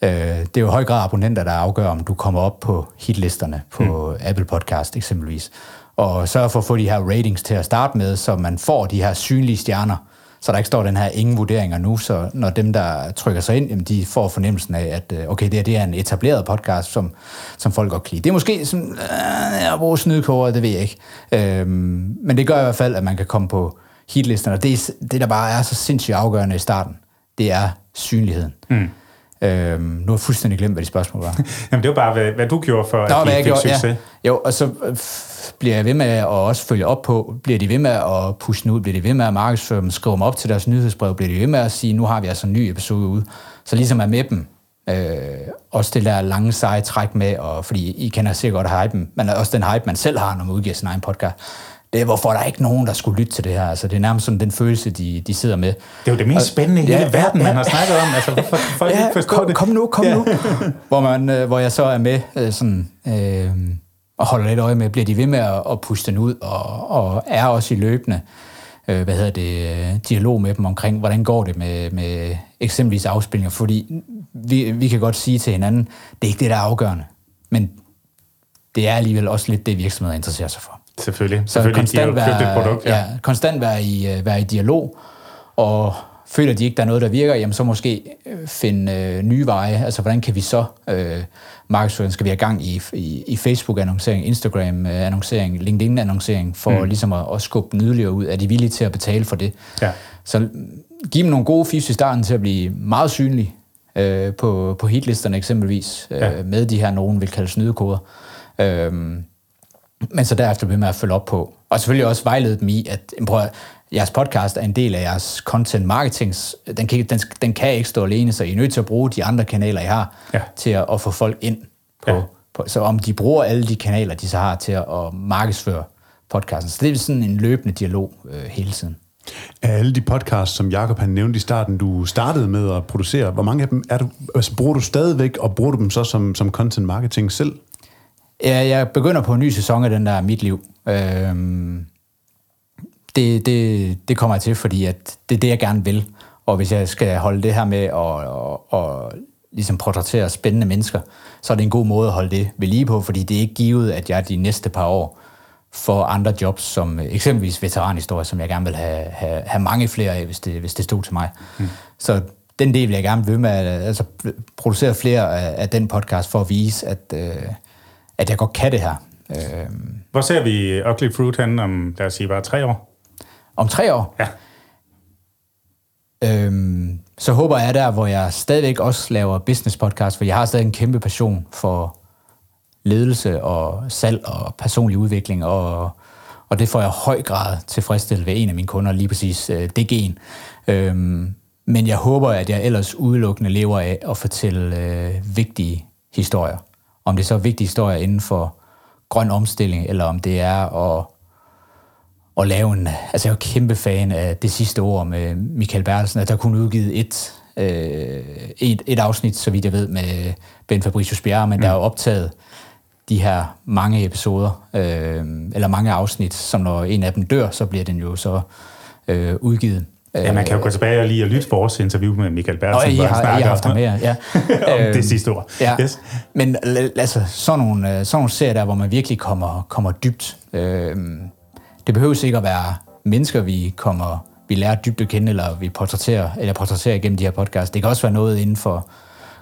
Øh, det er jo i høj grad abonnenter, der afgør, om du kommer op på hitlisterne på mm. Apple Podcast eksempelvis. Og sørg for at få de her ratings til at starte med, så man får de her synlige stjerner, så der ikke står den her ingen vurderinger nu, så når dem, der trykker sig ind, jamen, de får fornemmelsen af, at øh, okay, det, her, det er en etableret podcast, som, som folk godt kan lide. Det er måske sådan, øh, jeg bruger snydkåret, det ved jeg ikke. Øhm, men det gør i hvert fald, at man kan komme på hitlisterne, og det, det, der bare er så sindssygt afgørende i starten, det er synligheden. Mm. Øhm, nu har jeg fuldstændig glemt, hvad de spørgsmål var. Jamen, det var bare, hvad, hvad du gjorde for, Nå, at de fik gjorde, succes. Ja. Jo, og så øh, bliver jeg ved med at også følge op på, bliver de ved med at pushe den ud, bliver de ved med at markedsføre dem, skrive dem op til deres nyhedsbrev, bliver de ved med at sige, nu har vi altså en ny episode ude. Så ligesom er med dem, øh, også det der lange seje træk med, og, fordi I kender sikkert godt hypen, men også den hype, man selv har, når man udgiver sin egen podcast er, hvorfor der er ikke nogen, der skulle lytte til det her. Altså, det er nærmest sådan den følelse, de, de sidder med. Det er jo det mest spændende i hele ja, verden, man har snakket om. Altså, hvorfor kan folk ja, ikke forstå kom, det? Kom nu, kom ja. nu. hvor, man, øh, hvor jeg så er med øh, sådan, øh, og holder lidt øje med, bliver de ved med at, at puste den ud, og, og er også i løbende øh, hvad hedder det, dialog med dem omkring, hvordan går det med, med eksempelvis afspilninger. Fordi vi, vi kan godt sige til hinanden, det er ikke det, der er afgørende. Men det er alligevel også lidt det, virksomheder interesserer sig for. Selvfølgelig. Så Selvfølgelig, konstant, være, et produkt, ja. ja, konstant være i, uh, være i dialog, og føler de ikke, der er noget, der virker, jamen så måske øh, finde øh, nye veje. Altså, hvordan kan vi så øh, markedsføring? Skal vi have gang i, i, i Facebook-annoncering, Instagram-annoncering, LinkedIn-annoncering, for mm. ligesom at, at skubbe den yderligere ud? Er de villige til at betale for det? Ja. Så giv dem nogle gode fifs i starten til at blive meget synlige øh, på, på hitlisterne eksempelvis, øh, ja. med de her, nogen vil kalde snydekoder. Øh, men så derefter bliver med at følge op på. Og selvfølgelig også vejlede dem i, at prøv at, jeres podcast er en del af jeres content marketing. Den kan, den, den kan ikke stå alene, så I er nødt til at bruge de andre kanaler, I har, ja. til at, at få folk ind på, ja. på. Så om de bruger alle de kanaler, de så har til at, at markedsføre podcasten. Så det er sådan en løbende dialog øh, hele tiden. Af alle de podcasts, som Jacob han nævnte i starten, du startede med at producere, hvor mange af dem er du, altså, bruger du stadigvæk, og bruger du dem så som, som content marketing selv? Ja, jeg begynder på en ny sæson af den der Mit Liv. Øhm, det, det, det kommer jeg til, fordi at det er det, jeg gerne vil. Og hvis jeg skal holde det her med at og, og ligesom portrættere spændende mennesker, så er det en god måde at holde det ved lige på, fordi det er ikke givet, at jeg de næste par år får andre jobs, som eksempelvis veteranhistorie, som jeg gerne vil have, have, have mange flere af, hvis det, hvis det stod til mig. Mm. Så den del vil jeg gerne ved med at altså, producere flere af, af den podcast for at vise, at, øh, at jeg godt kan det her. Øh, Hvor ser vi Ugly Fruit hen om, lad os sige, bare tre år? Om tre år? Ja. Øhm, så håber jeg der, hvor jeg stadigvæk også laver business podcast, for jeg har stadig en kæmpe passion for ledelse og salg og personlig udvikling, og, og det får jeg i høj grad tilfredsstillet ved en af mine kunder, lige præcis øh, det gen. Øhm, men jeg håber, at jeg ellers udelukkende lever af at fortælle øh, vigtige historier. Om det er så vigtige historier inden for grøn omstilling, eller om det er at, at lave en... Altså, jeg er jo kæmpe fan af det sidste ord med Michael Bertelsen, at der kunne udgivet et, øh, et, et afsnit, så vidt jeg ved, med Ben Fabricius Bjerre, men mm. der er jo optaget de her mange episoder, øh, eller mange afsnit, som når en af dem dør, så bliver den jo så øh, udgivet. Ja, man kan jo gå tilbage og lige og lytte vores interview med Michael Bertelsen. Og I har, I har haft ham med, ja. om det øhm, sidste ord. Ja. Yes. Men altså, sådan nogle, øh, sådan nogle serier der, hvor man virkelig kommer, kommer dybt. Øh, det behøver ikke at være mennesker, vi kommer vi lærer dybt at kende, eller vi portrætterer, eller portrætterer igennem de her podcasts. Det kan også være noget inden for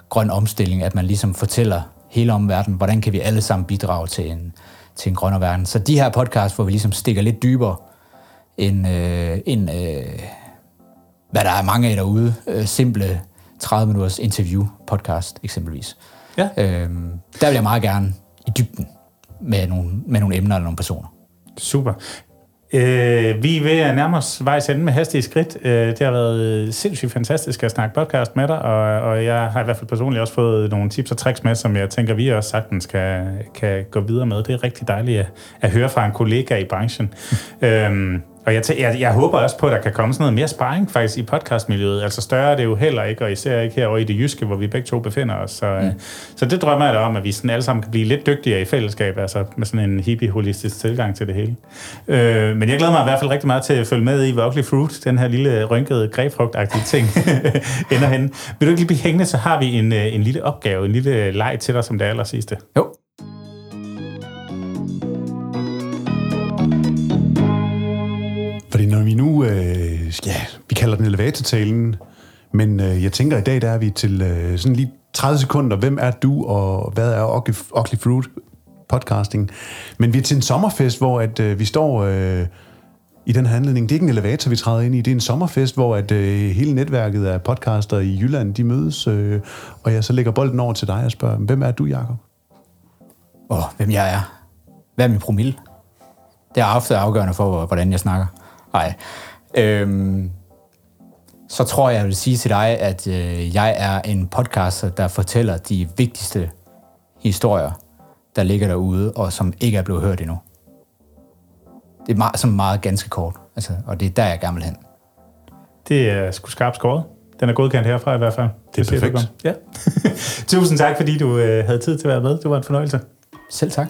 grøn omstilling, at man ligesom fortæller hele omverdenen, hvordan kan vi alle sammen bidrage til en, til en grønnere verden. Så de her podcasts, hvor vi ligesom stikker lidt dybere end, øh, end øh, hvad der er mange af derude, øh, simple 30 minutters interview podcast eksempelvis. Ja. Øhm, der vil jeg meget gerne i dybden med nogle, med nogle emner eller nogle personer. Super. Øh, vi er ved at nærme os vejs ende med hastige skridt. Øh, det har været sindssygt fantastisk at snakke podcast med dig, og, og jeg har i hvert fald personligt også fået nogle tips og tricks med, som jeg tænker, vi også sagtens kan, kan gå videre med. Det er rigtig dejligt at, at høre fra en kollega i branchen. øhm, og jeg, jeg, jeg håber også på, at der kan komme sådan noget mere sparring faktisk i podcastmiljøet. Altså større er det jo heller ikke, og især ikke herovre i det jyske, hvor vi begge to befinder os. Så, mm. så det drømmer jeg da om, at vi sådan alle sammen kan blive lidt dygtigere i fællesskab, altså med sådan en hippie-holistisk tilgang til det hele. Øh, men jeg glæder mig i hvert fald rigtig meget til at følge med i, hvor Ugly Fruit, den her lille rynkede grebfrugtagtige ting, ender henne. Vil du ikke lige blive hængende, så har vi en, øh, en lille opgave, en lille leg til dig som det aller sidste. Jo. Ja, vi kalder den elevatortalen, Men øh, jeg tænker, i dag der er vi til øh, sådan lige 30 sekunder. Hvem er du, og hvad er Oakley Ugly Fruit podcasting? Men vi er til en sommerfest, hvor at, øh, vi står øh, i den her anledning. Det er ikke en elevator, vi træder ind i. Det er en sommerfest, hvor at, øh, hele netværket af podcaster i Jylland, de mødes. Øh, og jeg så lægger bolden over til dig og spørger, hvem er du, Jacob? Åh, oh, hvem jeg er. Hvad er min promille? Det er ofte afgørende for, hvordan jeg snakker. Nej. Øhm, så tror jeg, jeg vil sige til dig, at øh, jeg er en podcaster, der fortæller de vigtigste historier, der ligger derude, og som ikke er blevet hørt endnu. Det er meget, som meget ganske kort, altså, og det er der, jeg gerne vil hen. Det er sgu skarpt skåret. Den er godkendt herfra i hvert fald. Det er perfekt. Ja. Tusind tak, fordi du øh, havde tid til at være med. Det var en fornøjelse. Selv tak.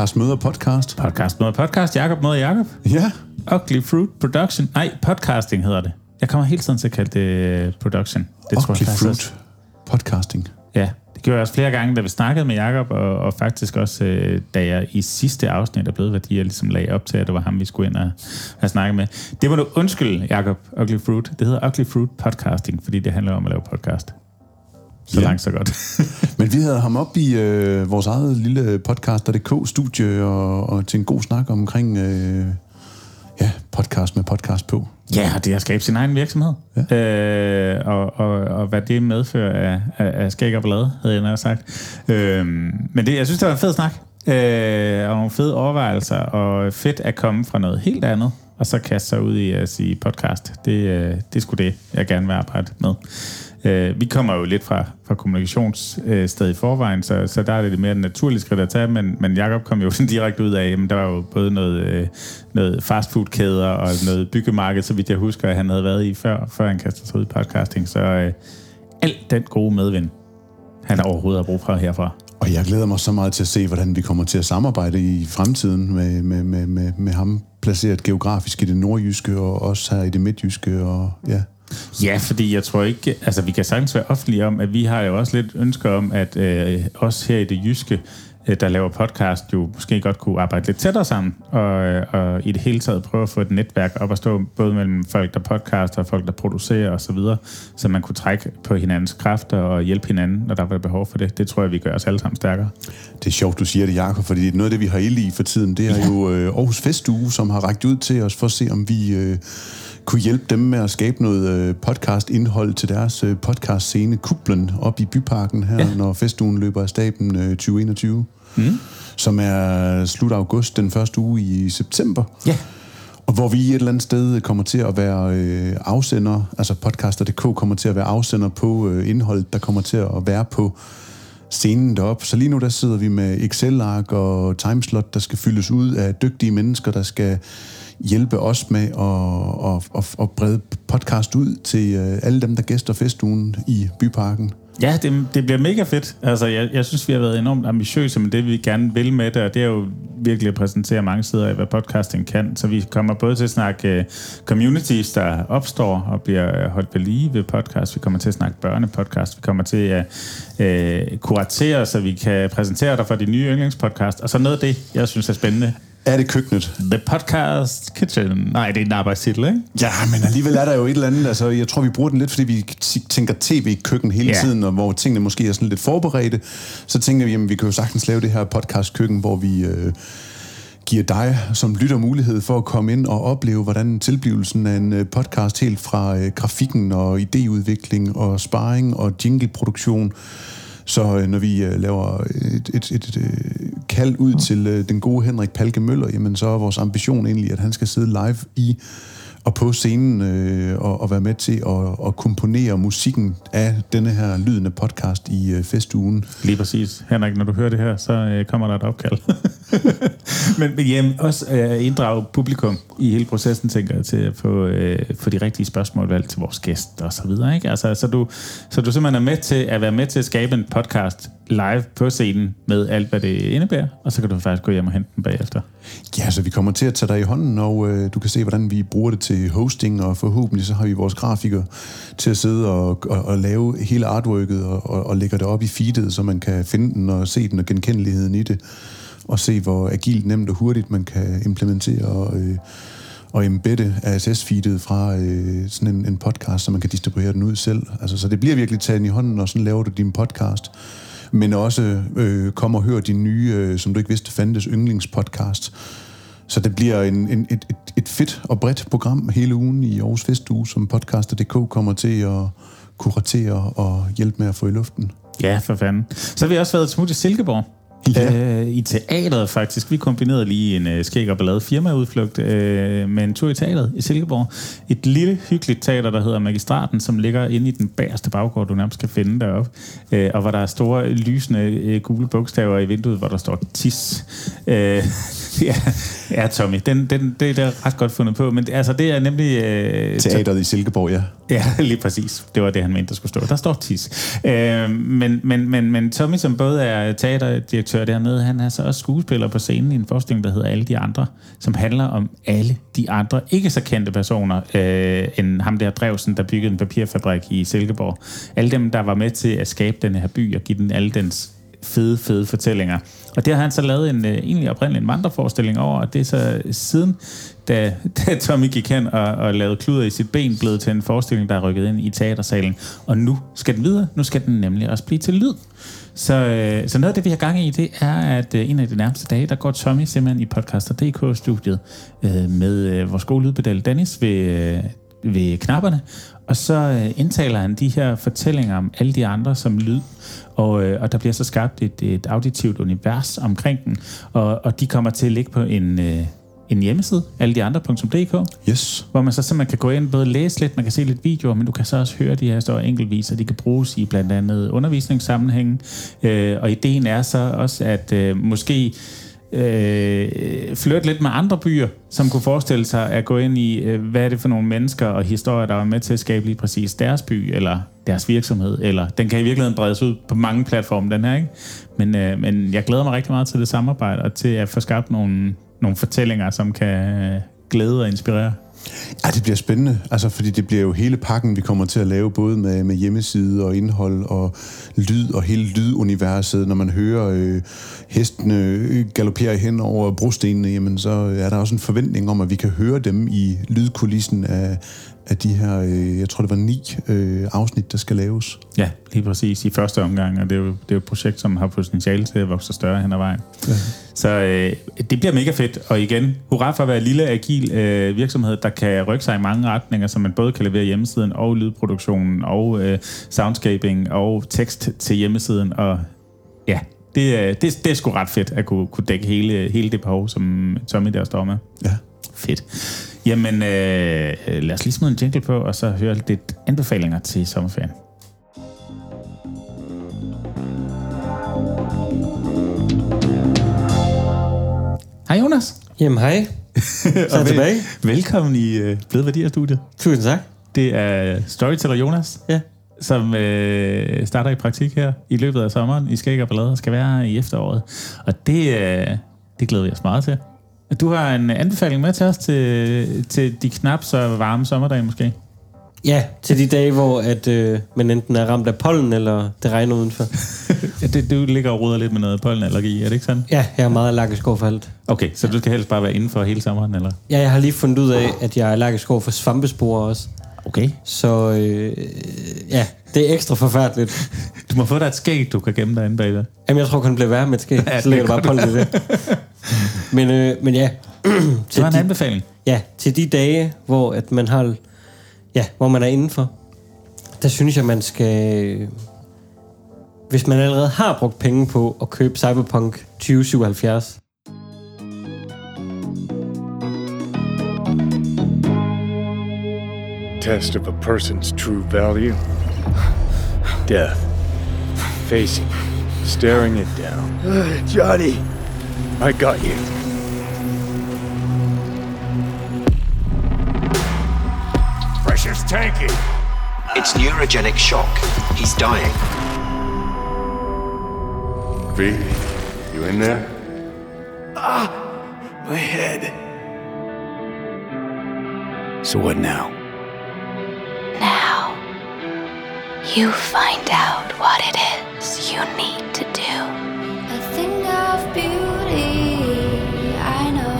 Podcast møder podcast. Podcast møder podcast. Jakob møder Jakob. Ja, Ugly Fruit Production. Nej, podcasting hedder det. Jeg kommer hele tiden til at kalde det øh, production. Det Ugly faktisk Fruit også- podcasting. Ja, det gjorde jeg også flere gange, da vi snakkede med Jakob og, og faktisk også, øh, da jeg i sidste afsnit af Bløde Værdier ligesom lagde op til, at det var ham, vi skulle ind og have snakket med. Det må du undskylde, Jakob, Ugly Fruit. Det hedder Ugly Fruit Podcasting, fordi det handler om at lave podcast. Så Ja. langt, så godt. Men vi havde ham op i øh, vores eget lille podcaster.dk-studie og, og til en god snak omkring øh, ja, podcast med podcast på. Ja, det er at skabe sin egen virksomhed. Ja. Øh, og, og, og hvad det medfører af, af, af skæg og blade, havde jeg nær sagt. Øh, men det, jeg synes, det var en fed snak. Øh, og nogle fede overvejelser, og fedt at komme fra noget helt andet, og så kaste sig ud i at sige podcast. Det, øh, det er sgu det, jeg gerne vil arbejde med. Øh, vi kommer jo lidt fra, fra kommunikationssted øh, i forvejen, så, så der er det lidt mere naturligt skridt at tage, men, men Jacob kom jo sådan direkte ud af, at der var jo både noget, øh, noget fastfoodkæder og noget byggemarked, så vidt jeg husker, at han havde været i før, før han kastede sig ud i podcasting. Så øh, alt den gode medvind, han overhovedet har brug for herfra. Og jeg glæder mig så meget til at se, hvordan vi kommer til at samarbejde i fremtiden med, med, med, med, med ham placeret geografisk i det nordjyske og også her i det midtjyske. Og, ja. Ja, fordi jeg tror ikke, altså vi kan sagtens være offentlige om, at vi har jo også lidt ønsker om, at øh, os her i det jyske, øh, der laver podcast, jo måske godt kunne arbejde lidt tættere sammen, og, øh, og i det hele taget prøve at få et netværk op at stå både mellem folk, der podcaster, og folk, der producerer osv., så, så man kunne trække på hinandens kræfter og hjælpe hinanden, når der var behov for det. Det tror jeg, vi gør os alle sammen stærkere. Det er sjovt, du siger det, Jakob, fordi noget af det, vi har ild i for tiden, det er ja. jo øh, Aarhus Festuge, som har rækket ud til os for at se, om vi øh, kunne hjælpe dem med at skabe noget øh, podcast-indhold til deres øh, podcast-scene Kuplen op i Byparken her, ja. når festugen løber af staben øh, 2021. Mm. Som er slut august, den første uge i september. Ja. Og hvor vi et eller andet sted kommer til at være øh, afsender, altså podcaster.dk kommer til at være afsender på øh, indhold, der kommer til at være på scenen deroppe. Så lige nu der sidder vi med Excel-ark og timeslot, der skal fyldes ud af dygtige mennesker, der skal hjælpe os med at, at, at, at brede podcast ud til øh, alle dem, der gæster festugen i Byparken. Ja, det, det bliver mega fedt. Altså, jeg, jeg synes, vi har været enormt ambitiøse med det, vi gerne vil med det, og det er jo virkelig at præsentere mange sider af, hvad podcasting kan. Så vi kommer både til at snakke uh, communities, der opstår og bliver øh, holdt ved lige ved podcast. Vi kommer til at snakke børnepodcast. Vi kommer til at uh, kuratere, så vi kan præsentere dig for de nye yndlingspodcast. Og så noget af det, jeg synes er spændende. Er det køkkenet? The Podcast Kitchen. Nej, det er en arbejdstitel, ikke? Ja, men alligevel er der jo et eller andet, altså jeg tror, vi bruger den lidt, fordi vi tænker tv-køkken hele Ja. tiden, og hvor tingene måske er sådan lidt forberedte. Så tænker vi, jamen vi kan jo sagtens lave det her podcast-køkken, hvor vi øh, giver dig som lytter mulighed for at komme ind og opleve, hvordan tilblivelsen af en øh, podcast helt fra øh, grafikken og idéudvikling og sparring og jingleproduktion, så øh, når vi øh, laver et, et, et, et øh, kald ud til øh, den gode Henrik Palke Møller, jamen så er vores ambition egentlig, at han skal sidde live i og på scenen øh, og, og være med til at, at komponere musikken af denne her lydende podcast i øh, festugen. Lige præcis. Henrik, når du hører det her, så øh, kommer der et opkald. men, men jamen, også øh, inddrage publikum i hele processen, tænker jeg, til at få, øh, få de rigtige spørgsmål valgt til vores gæst og så videre. Ikke? Altså, så, du, så du simpelthen er med til at være med til at skabe en podcast live på scenen med alt, hvad det indebærer, og så kan du faktisk gå hjem og hente den bagefter. Ja, så vi kommer til at tage dig i hånden, og øh, du kan se, hvordan vi bruger det til hosting, og forhåbentlig så har vi vores grafikere til at sidde og, og, og lave hele artworket og, og, og lægge det op i feedet, så man kan finde den og se den og genkendeligheden i det, og se, hvor agilt, nemt og hurtigt man kan implementere og, øh, og embedde RSS-feedet fra øh, sådan en, en podcast, så man kan distribuere den ud selv. Altså, så det bliver virkelig taget i hånden, og sådan laver du din podcast men også øh, kom og hør din nye, øh, som du ikke vidste fandtes, yndlingspodcast. Så det bliver en, en, et, et, et fedt og bredt program hele ugen i Aarhus Festuge, som podcaster.dk kommer til at kuratere og hjælpe med at få i luften. Ja, for fanden. Så har vi også været smut i Silkeborg. Ja. Øh, I teateret faktisk. Vi kombinerede lige en øh, skæg og ballade firmaudflugt øh, med en tur i teateret i Silkeborg. Et lille, hyggeligt teater, der hedder Magistraten, som ligger inde i den bagerste baggård, du nærmest kan finde deroppe. Øh, og hvor der er store, lysende øh, gule bogstaver i vinduet, hvor der står TIS. Øh, ja, ja, Tommy, den, den, det, er ret godt fundet på. Men altså, det er nemlig... Øh, Teateret i Silkeborg, ja. Ja, lige præcis. Det var det, han mente, der skulle stå. Der står TIS. Øh, men, men, men, men Tommy, som både er teaterdirektør dernede, han er så også skuespiller på scenen i en forestilling, der hedder Alle de andre, som handler om alle de andre, ikke så kendte personer, øh, end ham der Drevsen, der byggede en papirfabrik i Silkeborg. Alle dem, der var med til at skabe den her by og give den alle dens fede, fede fortællinger. Og det har han så lavet en, øh, egentlig oprindelig en vandreforestilling over, og det er så siden, da, da Tommy gik hen og, og lavede kluder i sit ben, blevet til en forestilling, der er rykket ind i teatersalen. Og nu skal den videre. Nu skal den nemlig også blive til lyd. Så, øh, så noget af det, vi har gang i, det er, at øh, en af de nærmeste dage, der går Tommy simpelthen i podcaster.dk-studiet øh, med øh, vores gode lydpedal Dennis ved, øh, ved knapperne, og så øh, indtaler han de her fortællinger om alle de andre som lyd, og, øh, og der bliver så skabt et, et auditivt univers omkring den, og, og de kommer til at ligge på en, øh, en hjemmeside, alle de andre.dk, Yes. hvor man så simpelthen kan gå ind og både læse lidt, man kan se lidt videoer, men du kan så også høre de her historier enkeltvis, og de kan bruges i blandt andet undervisningssammenhænge. Øh, og ideen er så også, at øh, måske øh, flytte lidt med andre byer, som kunne forestille sig at gå ind i, øh, hvad er det for nogle mennesker og historier, der var med til at skabe lige præcis deres by, eller deres virksomhed, eller den kan i virkeligheden bredes ud på mange platforme, den her, ikke? Men, øh, men jeg glæder mig rigtig meget til det samarbejde, og til at få skabt nogle, nogle fortællinger, som kan øh, glæde og inspirere. Ja, det bliver spændende, altså, fordi det bliver jo hele pakken, vi kommer til at lave, både med, med hjemmeside og indhold og lyd og hele lyduniverset. Når man hører øh, hestene øh, hen over brostenene, jamen, så er der også en forventning om, at vi kan høre dem i lydkulissen af, af de her, øh, jeg tror det var ni øh, afsnit, der skal laves. Ja, lige præcis i første omgang, og det er jo, det er jo et projekt, som har potentiale til at vokse større hen ad vejen. Ja. Så øh, det bliver mega fedt, og igen, hurra for at være en lille, agil øh, virksomhed, der kan rykke sig i mange retninger, så man både kan levere hjemmesiden og lydproduktionen og øh, soundscaping og tekst til hjemmesiden, og ja, det, er- det, det er sgu ret fedt at kunne, kunne dække hele, hele det behov, som Tommy der står med. Ja. Fedt. Jamen, øh, lad os lige smide en jingle på, og så høre lidt anbefalinger til sommerferien. Hej Jonas. Jamen hej, så er tilbage. Velkommen i øh, Blød Værdier-studiet. Tusind tak. Det er storyteller Jonas, Ja. Som øh, starter i praktik her i løbet af sommeren i Skæg og Ballade skal være i efteråret. Og det, øh, det glæder vi os meget til. Du har en anbefaling med til os til, til de knap så varme sommerdage måske. Ja, til de dage, hvor at, øh, man enten er ramt af pollen, eller det regner udenfor. Ja, det, du ligger og roder lidt med noget pollenallergi, er det ikke sådan? Ja, jeg er meget allergisk over for alt. Okay, så du skal helst bare være indenfor hele sommeren, eller? Ja, jeg har lige fundet ud af, at jeg er allergisk over for svampesporer også. Okay. Så øh, ja, det er ekstra forfærdeligt. Du må få dig et skæg, du kan gemme dig inde bagved. Jamen, jeg tror kun, det bliver værre med et skæg. Ja, så ligger det der bare i det. Men, øh, men ja, Det var en de, anbefaling. ja, til de dage, hvor at man har, ja, hvor man er indenfor, der synes jeg, man skal... Hvis man allerede har brugt penge på at købe Cyberpunk 2077, test of a person's true value. Death. Facing, staring it down. Johnny, I got you. Pressure's tanking. It's neurogenic shock. He's dying. V, you in there? Ah! My head. So what now? Now, you find out what it is you need to do. A thing of beauty, I know.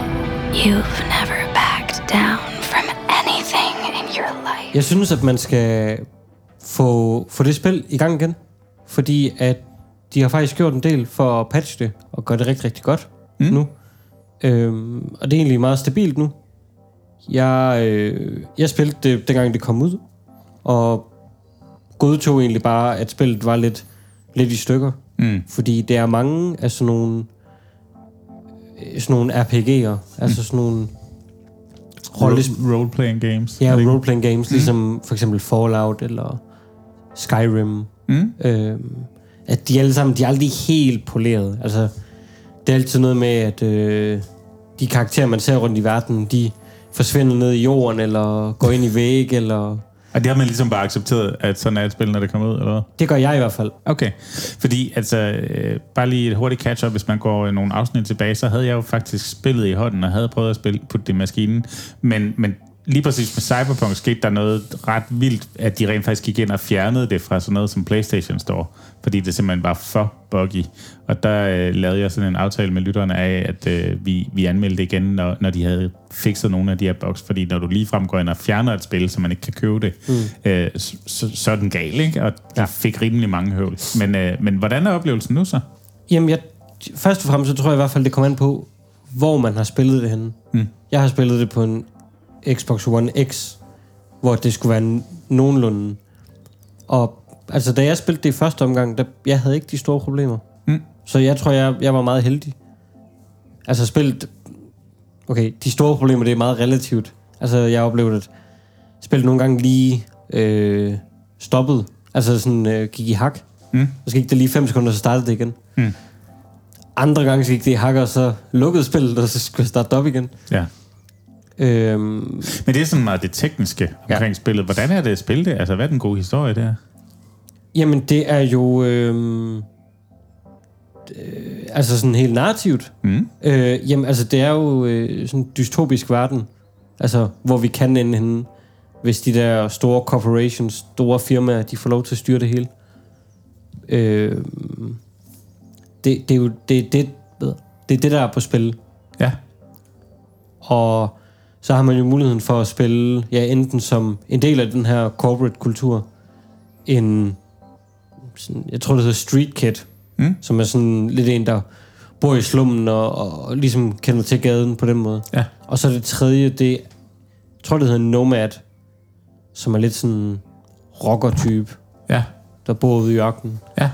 You've never backed down from anything in your life. Jeg synes, at man skal få, få det spil i gang igen. Fordi at de har faktisk gjort en del for at patche det og gøre det rigtig, rigtig godt mm. nu. Øhm, og det er egentlig meget stabilt nu. Jeg, øh, jeg spillede det, dengang det kom ud, og godtog egentlig bare, at spillet var lidt, lidt i stykker. Mm. Fordi det er mange af sådan nogle, sådan nogle RPG'er, altså sådan nogle Role- Role-playing games. Ja, role-playing games, mm. ligesom for eksempel Fallout eller Skyrim. Mm. Øhm, at de alle sammen, de er aldrig helt poleret. Altså, det er altid noget med, at øh, de karakterer, man ser rundt i verden, de forsvinder ned i jorden, eller går ind i væg, eller... Og det har man ligesom bare accepteret, at sådan er et spil, når det kommer ud, eller hvad? Det gør jeg i hvert fald. Okay, fordi altså, øh, bare lige et hurtigt catch-up, hvis man går øh, nogle afsnit tilbage, så havde jeg jo faktisk spillet i hånden, og havde prøvet at spille på det i maskinen, men, men lige præcis med Cyberpunk skete der noget ret vildt, at de rent faktisk gik ind og fjernede det fra sådan noget som PlayStation Store, fordi det simpelthen var for buggy. Og der øh, lavede jeg sådan en aftale med lytterne af, at øh, vi, vi anmeldte igen, når, når de havde fikset nogle af de her bugs, fordi når du ligefrem går ind og fjerner et spil, så man ikke kan købe det, mm. øh, så, så, er den gal, ikke? Og der fik rimelig mange høvl. Men, øh, men hvordan er oplevelsen nu så? Jamen, jeg, først og fremmest, så tror jeg i hvert fald, det kommer an på, hvor man har spillet det henne. Mm. Jeg har spillet det på en Xbox One X, hvor det skulle være nogenlunde. Og altså, da jeg spillede det i første omgang, der, jeg havde ikke de store problemer. Mm. Så jeg tror, jeg, jeg var meget heldig. Altså, spillet... Okay, de store problemer, det er meget relativt. Altså, jeg oplevede, at spillet nogle gange lige øh, stoppede. Altså, sådan øh, gik i hak. Mm. Så gik det lige 5 sekunder, så startede det igen. Mm. Andre gange så gik det i hak, og så lukkede spillet, og så skulle jeg starte op igen. Ja. Øhm, Men det er sådan meget det tekniske omkring ja. spillet. Hvordan er det at spille det? Altså, hvad er den gode historie der? jamen, det er jo... Øhm, øh, altså sådan helt narrativt. Mm. Øh, jamen, altså, det er jo øh, sådan en dystopisk verden. Altså, hvor vi kan ende henne, hvis de der store corporations, store firmaer, de får lov til at styre det hele. Øh, det, det er jo det, det, det, er det, der er på spil. Ja. Og så har man jo muligheden for at spille, ja, enten som en del af den her corporate kultur, en, sådan, jeg tror det hedder street kid, Mm. som er sådan lidt en, der bor i slummen og, og, og ligesom kender til gaden på den måde. Ja. Og så det tredje, det jeg tror det hedder Nomad, som er lidt sådan rocker-type, Ja. der bor ude i ørkenen. Ja.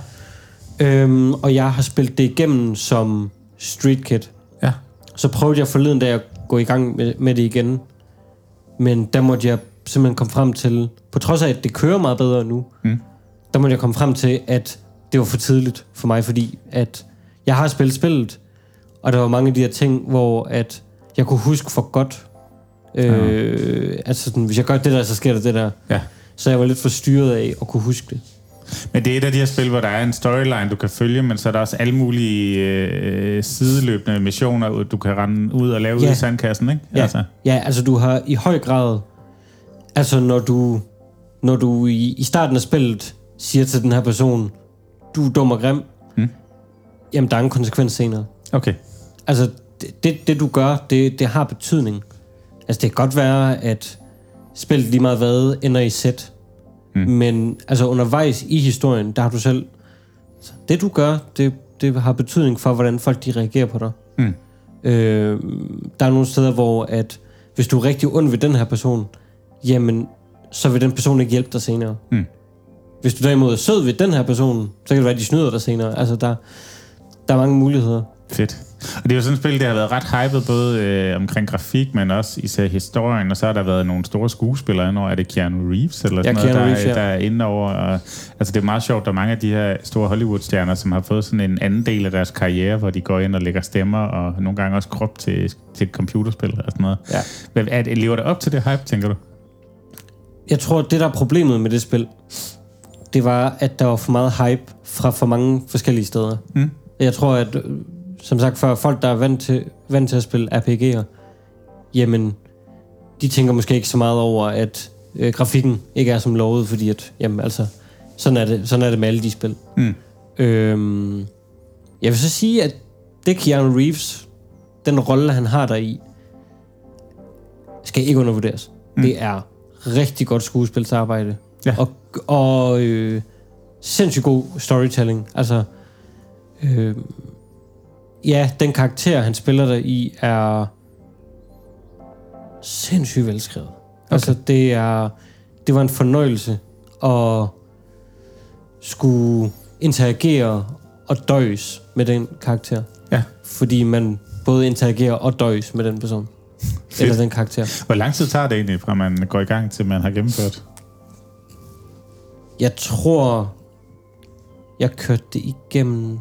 Øhm, og jeg har spillet det igennem som street kid. Ja. Så prøvede jeg forleden dag at gå i gang med, med det igen. Men der måtte jeg simpelthen komme frem til, på trods af, at det kører meget bedre nu, Mm. der måtte jeg komme frem til, at det var for tidligt for mig, fordi at jeg har spillet spillet, og der var mange af de her ting, hvor at jeg kunne huske for godt. Øh, altså sådan, hvis jeg gør det der, så sker der det der. Ja. Så jeg var lidt forstyrret af at kunne huske det. Men det er et af de her spil, hvor der er en storyline, du kan følge, men så er der også alle mulige øh, sideløbende missioner, du kan rende ud og lave Ja. ud i sandkassen, ikke? Ja, Altså. ja, altså du har i høj grad... Altså når du, når du i, i starten af spillet siger til den her person, du er dum og grim, Mm. jamen der er en konsekvens senere. Okay. Altså det, det, det du gør, det, det har betydning. Altså det kan godt være, at spillet lige meget hvad ender i sæt. Mm. Men altså undervejs i historien, der har du selv... altså, Det du gør, det, det har betydning for, hvordan folk de reagerer på dig. Mm. Øh, der er nogle steder, hvor at hvis du er rigtig ond ved den her person, jamen, så vil den person ikke hjælpe dig senere. Mm. Hvis du derimod er sød ved den her person, så kan det være, at de snyder dig senere. Altså, der, der er mange muligheder. Fedt. Og det er jo sådan et spil, det har været ret hypet, både øh, omkring grafik, men også især historien, og så har der været nogle store skuespillere indover. Er det Keanu Reeves eller Ja, sådan noget, Keanu der, Reeves, ja. der er inde over? Og, altså det er meget sjovt, der er mange af de her store Hollywood-stjerner, som har fået sådan en anden del af deres karriere, hvor de går ind og lægger stemmer, og nogle gange også krop til, til computerspil og sådan noget. Ja. Hvad, er, det- lever det op til det hype, tænker du? Jeg tror, det der er problemet med det spil, det var, at der var for meget hype fra for mange forskellige steder. Mm. Jeg tror, at som sagt, for folk, der er vant til, vant til at spille RPG'er, jamen, de tænker måske ikke så meget over, at øh, grafikken ikke er som lovet, fordi at, jamen, altså, sådan er det, sådan er det med alle de spil. Mm. Øhm, jeg vil så sige, at det Keanu Reeves, den rolle, han har der i, skal ikke undervurderes. Mm. Det er rigtig godt skuespilsarbejde. Ja. Og, og øh, sindssygt god storytelling. Altså, øh, ja, den karakter, han spiller der i, er sindssygt velskrevet. Okay. Altså, det er det var en fornøjelse at skulle interagere og døjes med den karakter. Ja. Fordi man både interagerer og døjes med den person. Eller den karakter. Hvor lang tid tager det egentlig, fra man går i gang, til man har gennemført? Jeg tror, jeg kørte det igennem...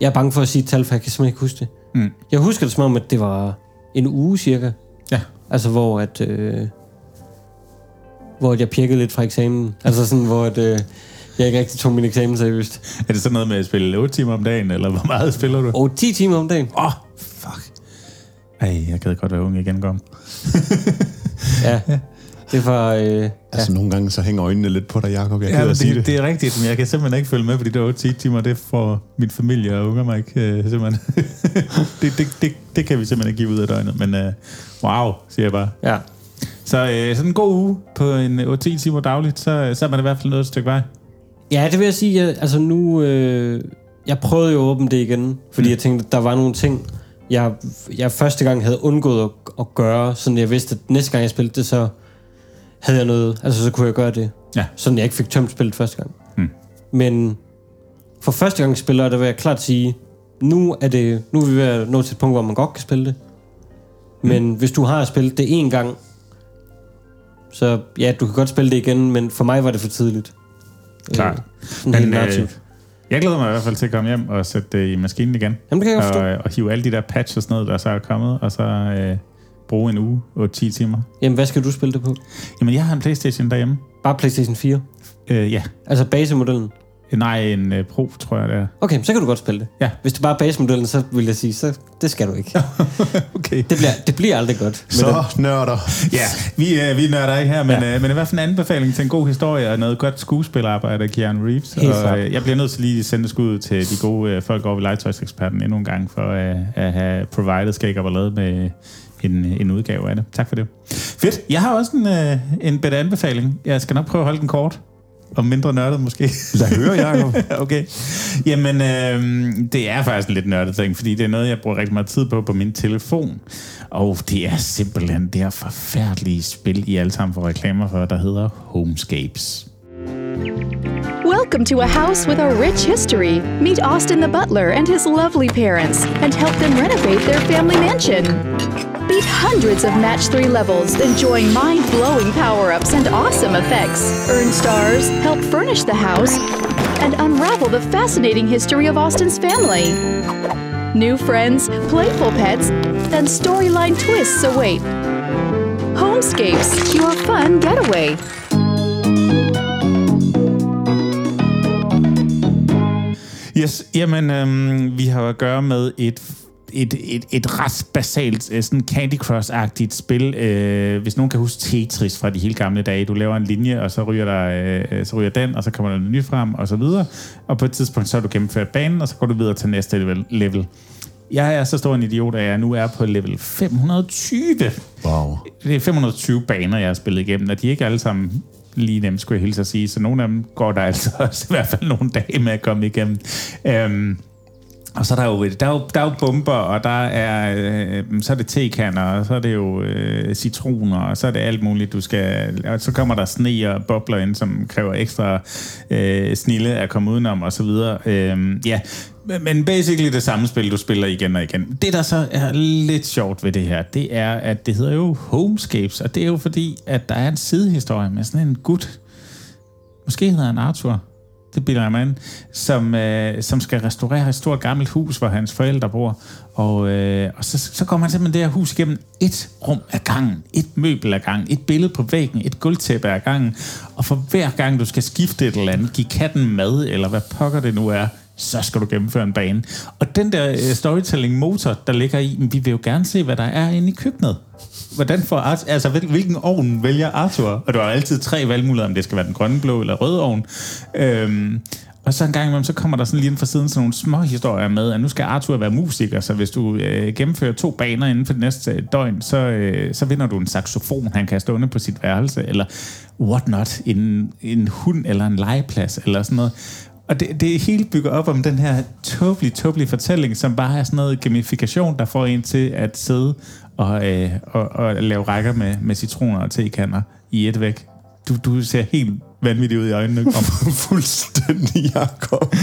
Jeg er bange for at sige et tal, for jeg kan simpelthen ikke huske det. Mm. Jeg husker det som om, at det var en uge cirka. Ja. Altså, hvor at... Øh, hvor jeg pirkede lidt fra eksamen. Altså sådan, hvor at, øh, jeg ikke rigtig tog min eksamen seriøst. Er det sådan noget med at spille 8 timer om dagen, eller hvor meget spiller du? Og 10 timer om dagen. Åh, oh, fuck. Ej, jeg gad godt være ung igen, kom. Ja. Det var... Øh, Altså, nogle gange så hænger øjnene lidt på dig, Jacob. Jeg Ja, kan det, at sige det. det. det er rigtigt, men jeg kan simpelthen ikke følge med på de der 8 timer. Det får min familie og unger mig ikke, øh, simpelthen. det, det, det, det kan vi simpelthen ikke give ud af døgnet, men øh, wow, siger jeg bare. Ja. Så øh, sådan en god uge på en 8-10 timer dagligt, så, så er man i hvert fald nået et stykke vej. Ja, det vil jeg sige. Jeg, altså nu... Øh, jeg prøvede jo at åbne det igen, fordi mm. jeg tænkte, at der var nogle ting, jeg, jeg første gang havde undgået at, at gøre, sådan jeg vidste, at næste gang jeg spillede det, så havde jeg noget, altså så kunne jeg gøre det. Ja. Sådan jeg ikke fik tømt spillet første gang. Mm. Men for første gang spiller, der vil jeg klart sige, nu er, det, nu er vi ved at nå til et punkt, hvor man godt kan spille det. Men mm. hvis du har spillet det en gang, så ja, du kan godt spille det igen, men for mig var det for tidligt. Klart. Øh, helt narrativt. jeg glæder mig i hvert fald til at komme hjem og sætte det i maskinen igen. Jamen, det kan jeg og, øh, og hive alle de der patches noget, der så er kommet, og så øh, bruge en uge og 10 timer. Jamen, hvad skal du spille det på? Jamen, jeg har en Playstation derhjemme. Bare PlayStation 4? Øh, ja. Altså basemodellen? Nej, en uh, Pro, tror jeg, det er. Okay, så kan du godt spille det. Ja. Hvis det bare er basemodellen, så vil jeg sige, så det skal du ikke. okay. Det bliver, det bliver aldrig godt. med Så den. nørder. Ja, vi, øh, vi nørder ikke her, men, ja. øh, men i hvert fald en anbefaling til en god historie og noget godt skuespillerarbejde af Keanu Reeves. Helt og øh, jeg bliver nødt til lige at sende skud til de gode øh, folk over ved Legetøjseksperten endnu en gang, for øh, at have provided ikke have lavet med en, en udgave af det. Tak for det. Fedt. Jeg har også en, øh, en bedre anbefaling. Jeg skal nok prøve at holde den kort. Og mindre nørdet måske. Lad høre, Jacob. okay. Jamen, øh, det er faktisk en lidt nørdet ting, fordi det er noget, jeg bruger rigtig meget tid på på min telefon. Og det er simpelthen det her forfærdelige spil, I alle sammen får reklamer for, der hedder Homescapes. Welcome to a house with a rich history. Meet Austin the butler and his lovely parents and help them renovate their family mansion. Beat hundreds of match 3 levels, enjoying mind blowing power ups and awesome effects. Earn stars, help furnish the house, and unravel the fascinating history of Austin's family. New friends, playful pets, and storyline twists await. Homescapes, your fun getaway. Yes, jamen, øhm, vi har at gøre med et et, et, et ret basalt øh, sådan Candy Crush-agtigt spil. Øh, hvis nogen kan huske Tetris fra de helt gamle dage. Du laver en linje, og så ryger, der, øh, så ryger den, og så kommer der noget nyt frem, og så videre. Og på et tidspunkt, så har du gennemført banen, og så går du videre til næste level. level. Jeg er så stor en idiot, at jeg nu er på level 520. Wow. Det er 520 baner, jeg har spillet igennem, og de er ikke alle sammen lige nemt, skulle jeg hilse at sige. Så nogle af dem går der altså også i hvert fald nogle dage med at komme igennem. Øhm, og så er der jo, der er jo, der er jo bomber, og der er, øh, så er det tekanner, og så er det jo øh, citroner, og så er det alt muligt, du skal... Og så kommer der sne og bobler ind, som kræver ekstra øh, snille at komme udenom, og så videre. Øh, ja, Men, men basically det samme spil, du spiller igen og igen. Det, der så er lidt sjovt ved det her, det er, at det hedder jo Homescapes, og det er jo fordi, at der er en sidehistorie med sådan en gut, måske hedder han Arthur, det bilder jeg mig ind, som, øh, som skal restaurere et stort gammelt hus, hvor hans forældre bor. Og, øh, og så, så kommer han simpelthen det her hus igennem et rum ad gangen, et møbel ad gangen, et billede på væggen, et gulvtæppe ad gangen. Og for hver gang du skal skifte et eller andet, give katten mad, eller hvad pokker det nu er, så skal du gennemføre en bane. Og den der øh, storytelling-motor, der ligger i, men vi vil jo gerne se, hvad der er inde i køkkenet. Hvordan får Arthur, altså hvilken ovn vælger Arthur? Og du har altid tre valgmuligheder, om det skal være den grønne, blå eller røde ovn. Øhm, og så en gang imellem, så kommer der sådan lige ind fra siden sådan nogle små historier med, at nu skal Arthur være musiker, så hvis du øh, gennemfører to baner inden for det næste døgn, så, øh, så vinder du en saxofon, han kan stående på sit værelse, eller what not, en, en hund eller en legeplads, eller sådan noget. Og det, det er bygger bygget op om den her tåbelige, tåbelige fortælling, som bare er sådan noget gamifikation, der får en til at sidde og, øh, og, og lave rækker med, med citroner og tekander i et væk. Du, du ser helt vanvittig ud i øjnene. Om. Fuldstændig, Jacob.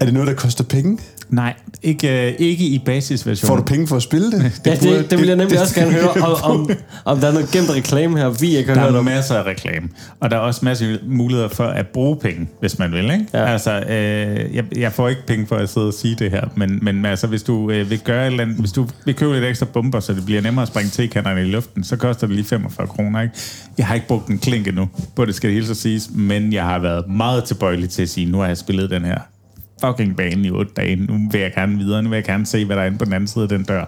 er det noget, der koster penge? Nej, ikke, øh, ikke i basisversionen. Får du penge for at spille det? Ja, burde- det, det vil jeg nemlig det- også gerne høre, om, om, om der er noget gemt reklame her, vi ikke har Der hørt er om. masser af reklame, og der er også masser af muligheder for at bruge penge, hvis man vil. Ikke? Ja. Altså, øh, jeg, jeg får ikke penge for at sidde og sige det her, men, men altså, hvis du øh, vil gøre et eller andet, hvis du vil købe lidt ekstra bomber, så det bliver nemmere at springe tekanderne i luften, så koster det lige 45 kroner. Ikke? Jeg har ikke brugt en klink endnu, på det skal det hele så siges, men jeg har været meget tilbøjelig til at sige, nu har jeg spillet den her fucking bane i otte dage. Nu vil jeg gerne videre. Nu vil jeg gerne se, hvad der er inde på den anden side af den dør.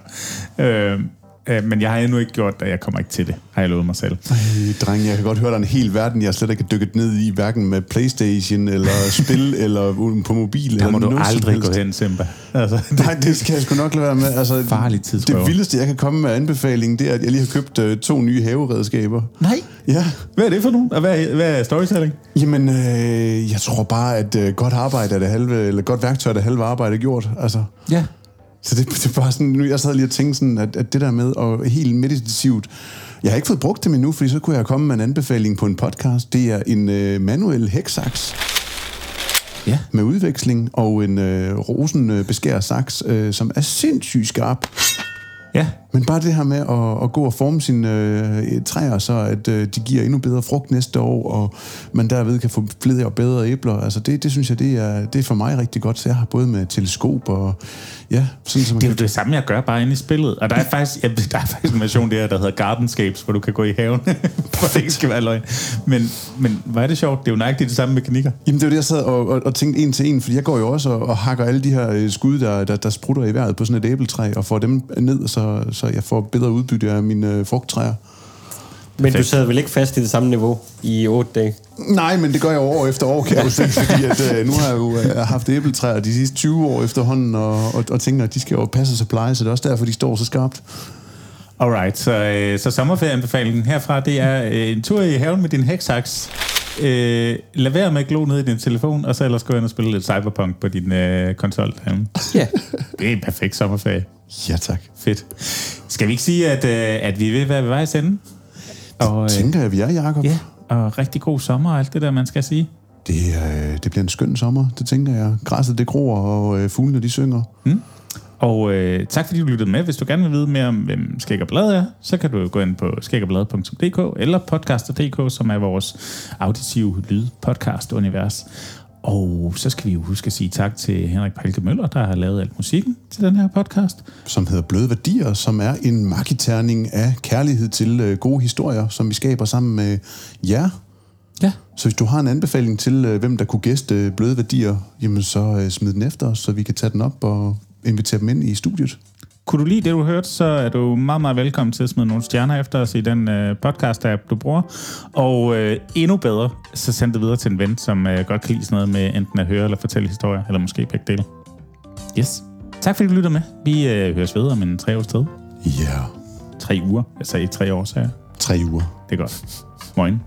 Øh, øh, men jeg har endnu ikke gjort det. Jeg kommer ikke til det, har jeg lovet mig selv. Ej, dreng, jeg kan godt høre, der er en hel verden, jeg slet ikke har dykket ned i, hverken med Playstation, eller spil, eller på mobil. Der må eller du aldrig gå hen, Simba. Altså, Nej, det skal jeg sgu nok lade være med. Altså, Farlig tidsrøver. Det vildeste, jeg kan komme med anbefaling, det er, at jeg lige har købt øh, to nye haveredskaber. Nej. Ja. Hvad er det for nogen? Og hvad er, hvad er storytelling? Jamen, øh, jeg tror bare, at øh, godt arbejde er det halve, eller godt værktøj er det halve arbejde gjort. Altså, Ja. Så det, det er bare sådan, nu jeg sad lige og tænkte sådan, at, at det der med at helt meditativt, jeg har ikke fået brugt dem endnu, fordi så kunne jeg komme med en anbefaling på en podcast. Det er en øh, manuel hæksaks. Ja. Med udveksling og en øh, rosen øh, saks, øh, som er sindssygt skarp. Ja. Men bare det her med at, at gå og forme sine øh, træer, så at øh, de giver endnu bedre frugt næste år, og man derved kan få flere og bedre æbler. Altså det, det synes jeg, det er, det er for mig rigtig godt. Så jeg har både med teleskop og ja, sådan som Det er jo kan... det samme, jeg gør bare inde i spillet. Og der er faktisk, ja, der er faktisk en version der, der hedder Gardenscapes, hvor du kan gå i haven, for det ikke skal være løgn. Men, men hvor er det sjovt? Det er jo nøjagtigt de samme mekanikker. Jamen det var det, jeg sad og, og, og tænkte en til en, fordi jeg går jo også og, og hakker alle de her øh, skud, der, der, der sprutter i vejret på sådan et æbletræ, og får dem ned, så, så jeg får bedre udbytte af mine øh, frugttræer. Men du sad vel ikke fast i det samme niveau i 8 dage? Nej, men det gør jeg jo år efter år, kan jeg jo se, fordi at, øh, nu har jeg jo øh, haft æbletræer de sidste 20 år efterhånden, og, og, og tænker, at de skal jo passe og pleje, så det er også derfor, de står så skarpt. Alright, så, øh, så sommerferieanbefalingen herfra, det er øh, en tur i haven med din heksaks. Øh, lad være med at glo ned i din telefon, og så ellers gå ind og spille lidt Cyberpunk på din øh, konsol. derhjemme. Ja. Det er en perfekt sommerferie. Ja, tak. Fedt. Skal vi ikke sige, at, øh, at vi vil være ved vejs ende? Og, øh, Tænker jeg, vi er, Jacob. ja, og rigtig god sommer og alt det der, man skal sige. Det, øh, det bliver en skøn sommer, det tænker jeg. Græsset det gror, og øh, fuglene de synger. Og øh, tak fordi du lyttede med. Hvis du gerne vil vide mere om, hvem Skæg og Blad er, så kan du gå ind på skægogblad.dk eller podcaster.dk, som er vores auditive lydpodcast-univers. Og så skal vi jo huske at sige tak til Henrik Palke Møller, der har lavet alt musikken til den her podcast. som hedder Bløde Værdier, som er en magiterning af kærlighed til øh, gode historier, som vi skaber sammen med jer. Ja. Så hvis du har en anbefaling til, øh, hvem der kunne gæste øh, Bløde Værdier, jamen så øh, smid den efter os, så vi kan tage den op og invitere dem ind i studiet. Kunne du lide det, du hørte, så er du meget, meget velkommen til at smide nogle stjerner efter os i den øh, podcast-app, du bruger. Og øh, endnu bedre, så send det videre til en ven, som øh, godt kan lide sådan noget med enten at høre eller fortælle historier, eller måske begge dele. Yes. Tak fordi du lytter med. Vi øh, høres ved om en tre års tid. Ja. Yeah. Tre uger. Jeg sagde tre år, så jeg. Tre uger. Det er godt. Moin.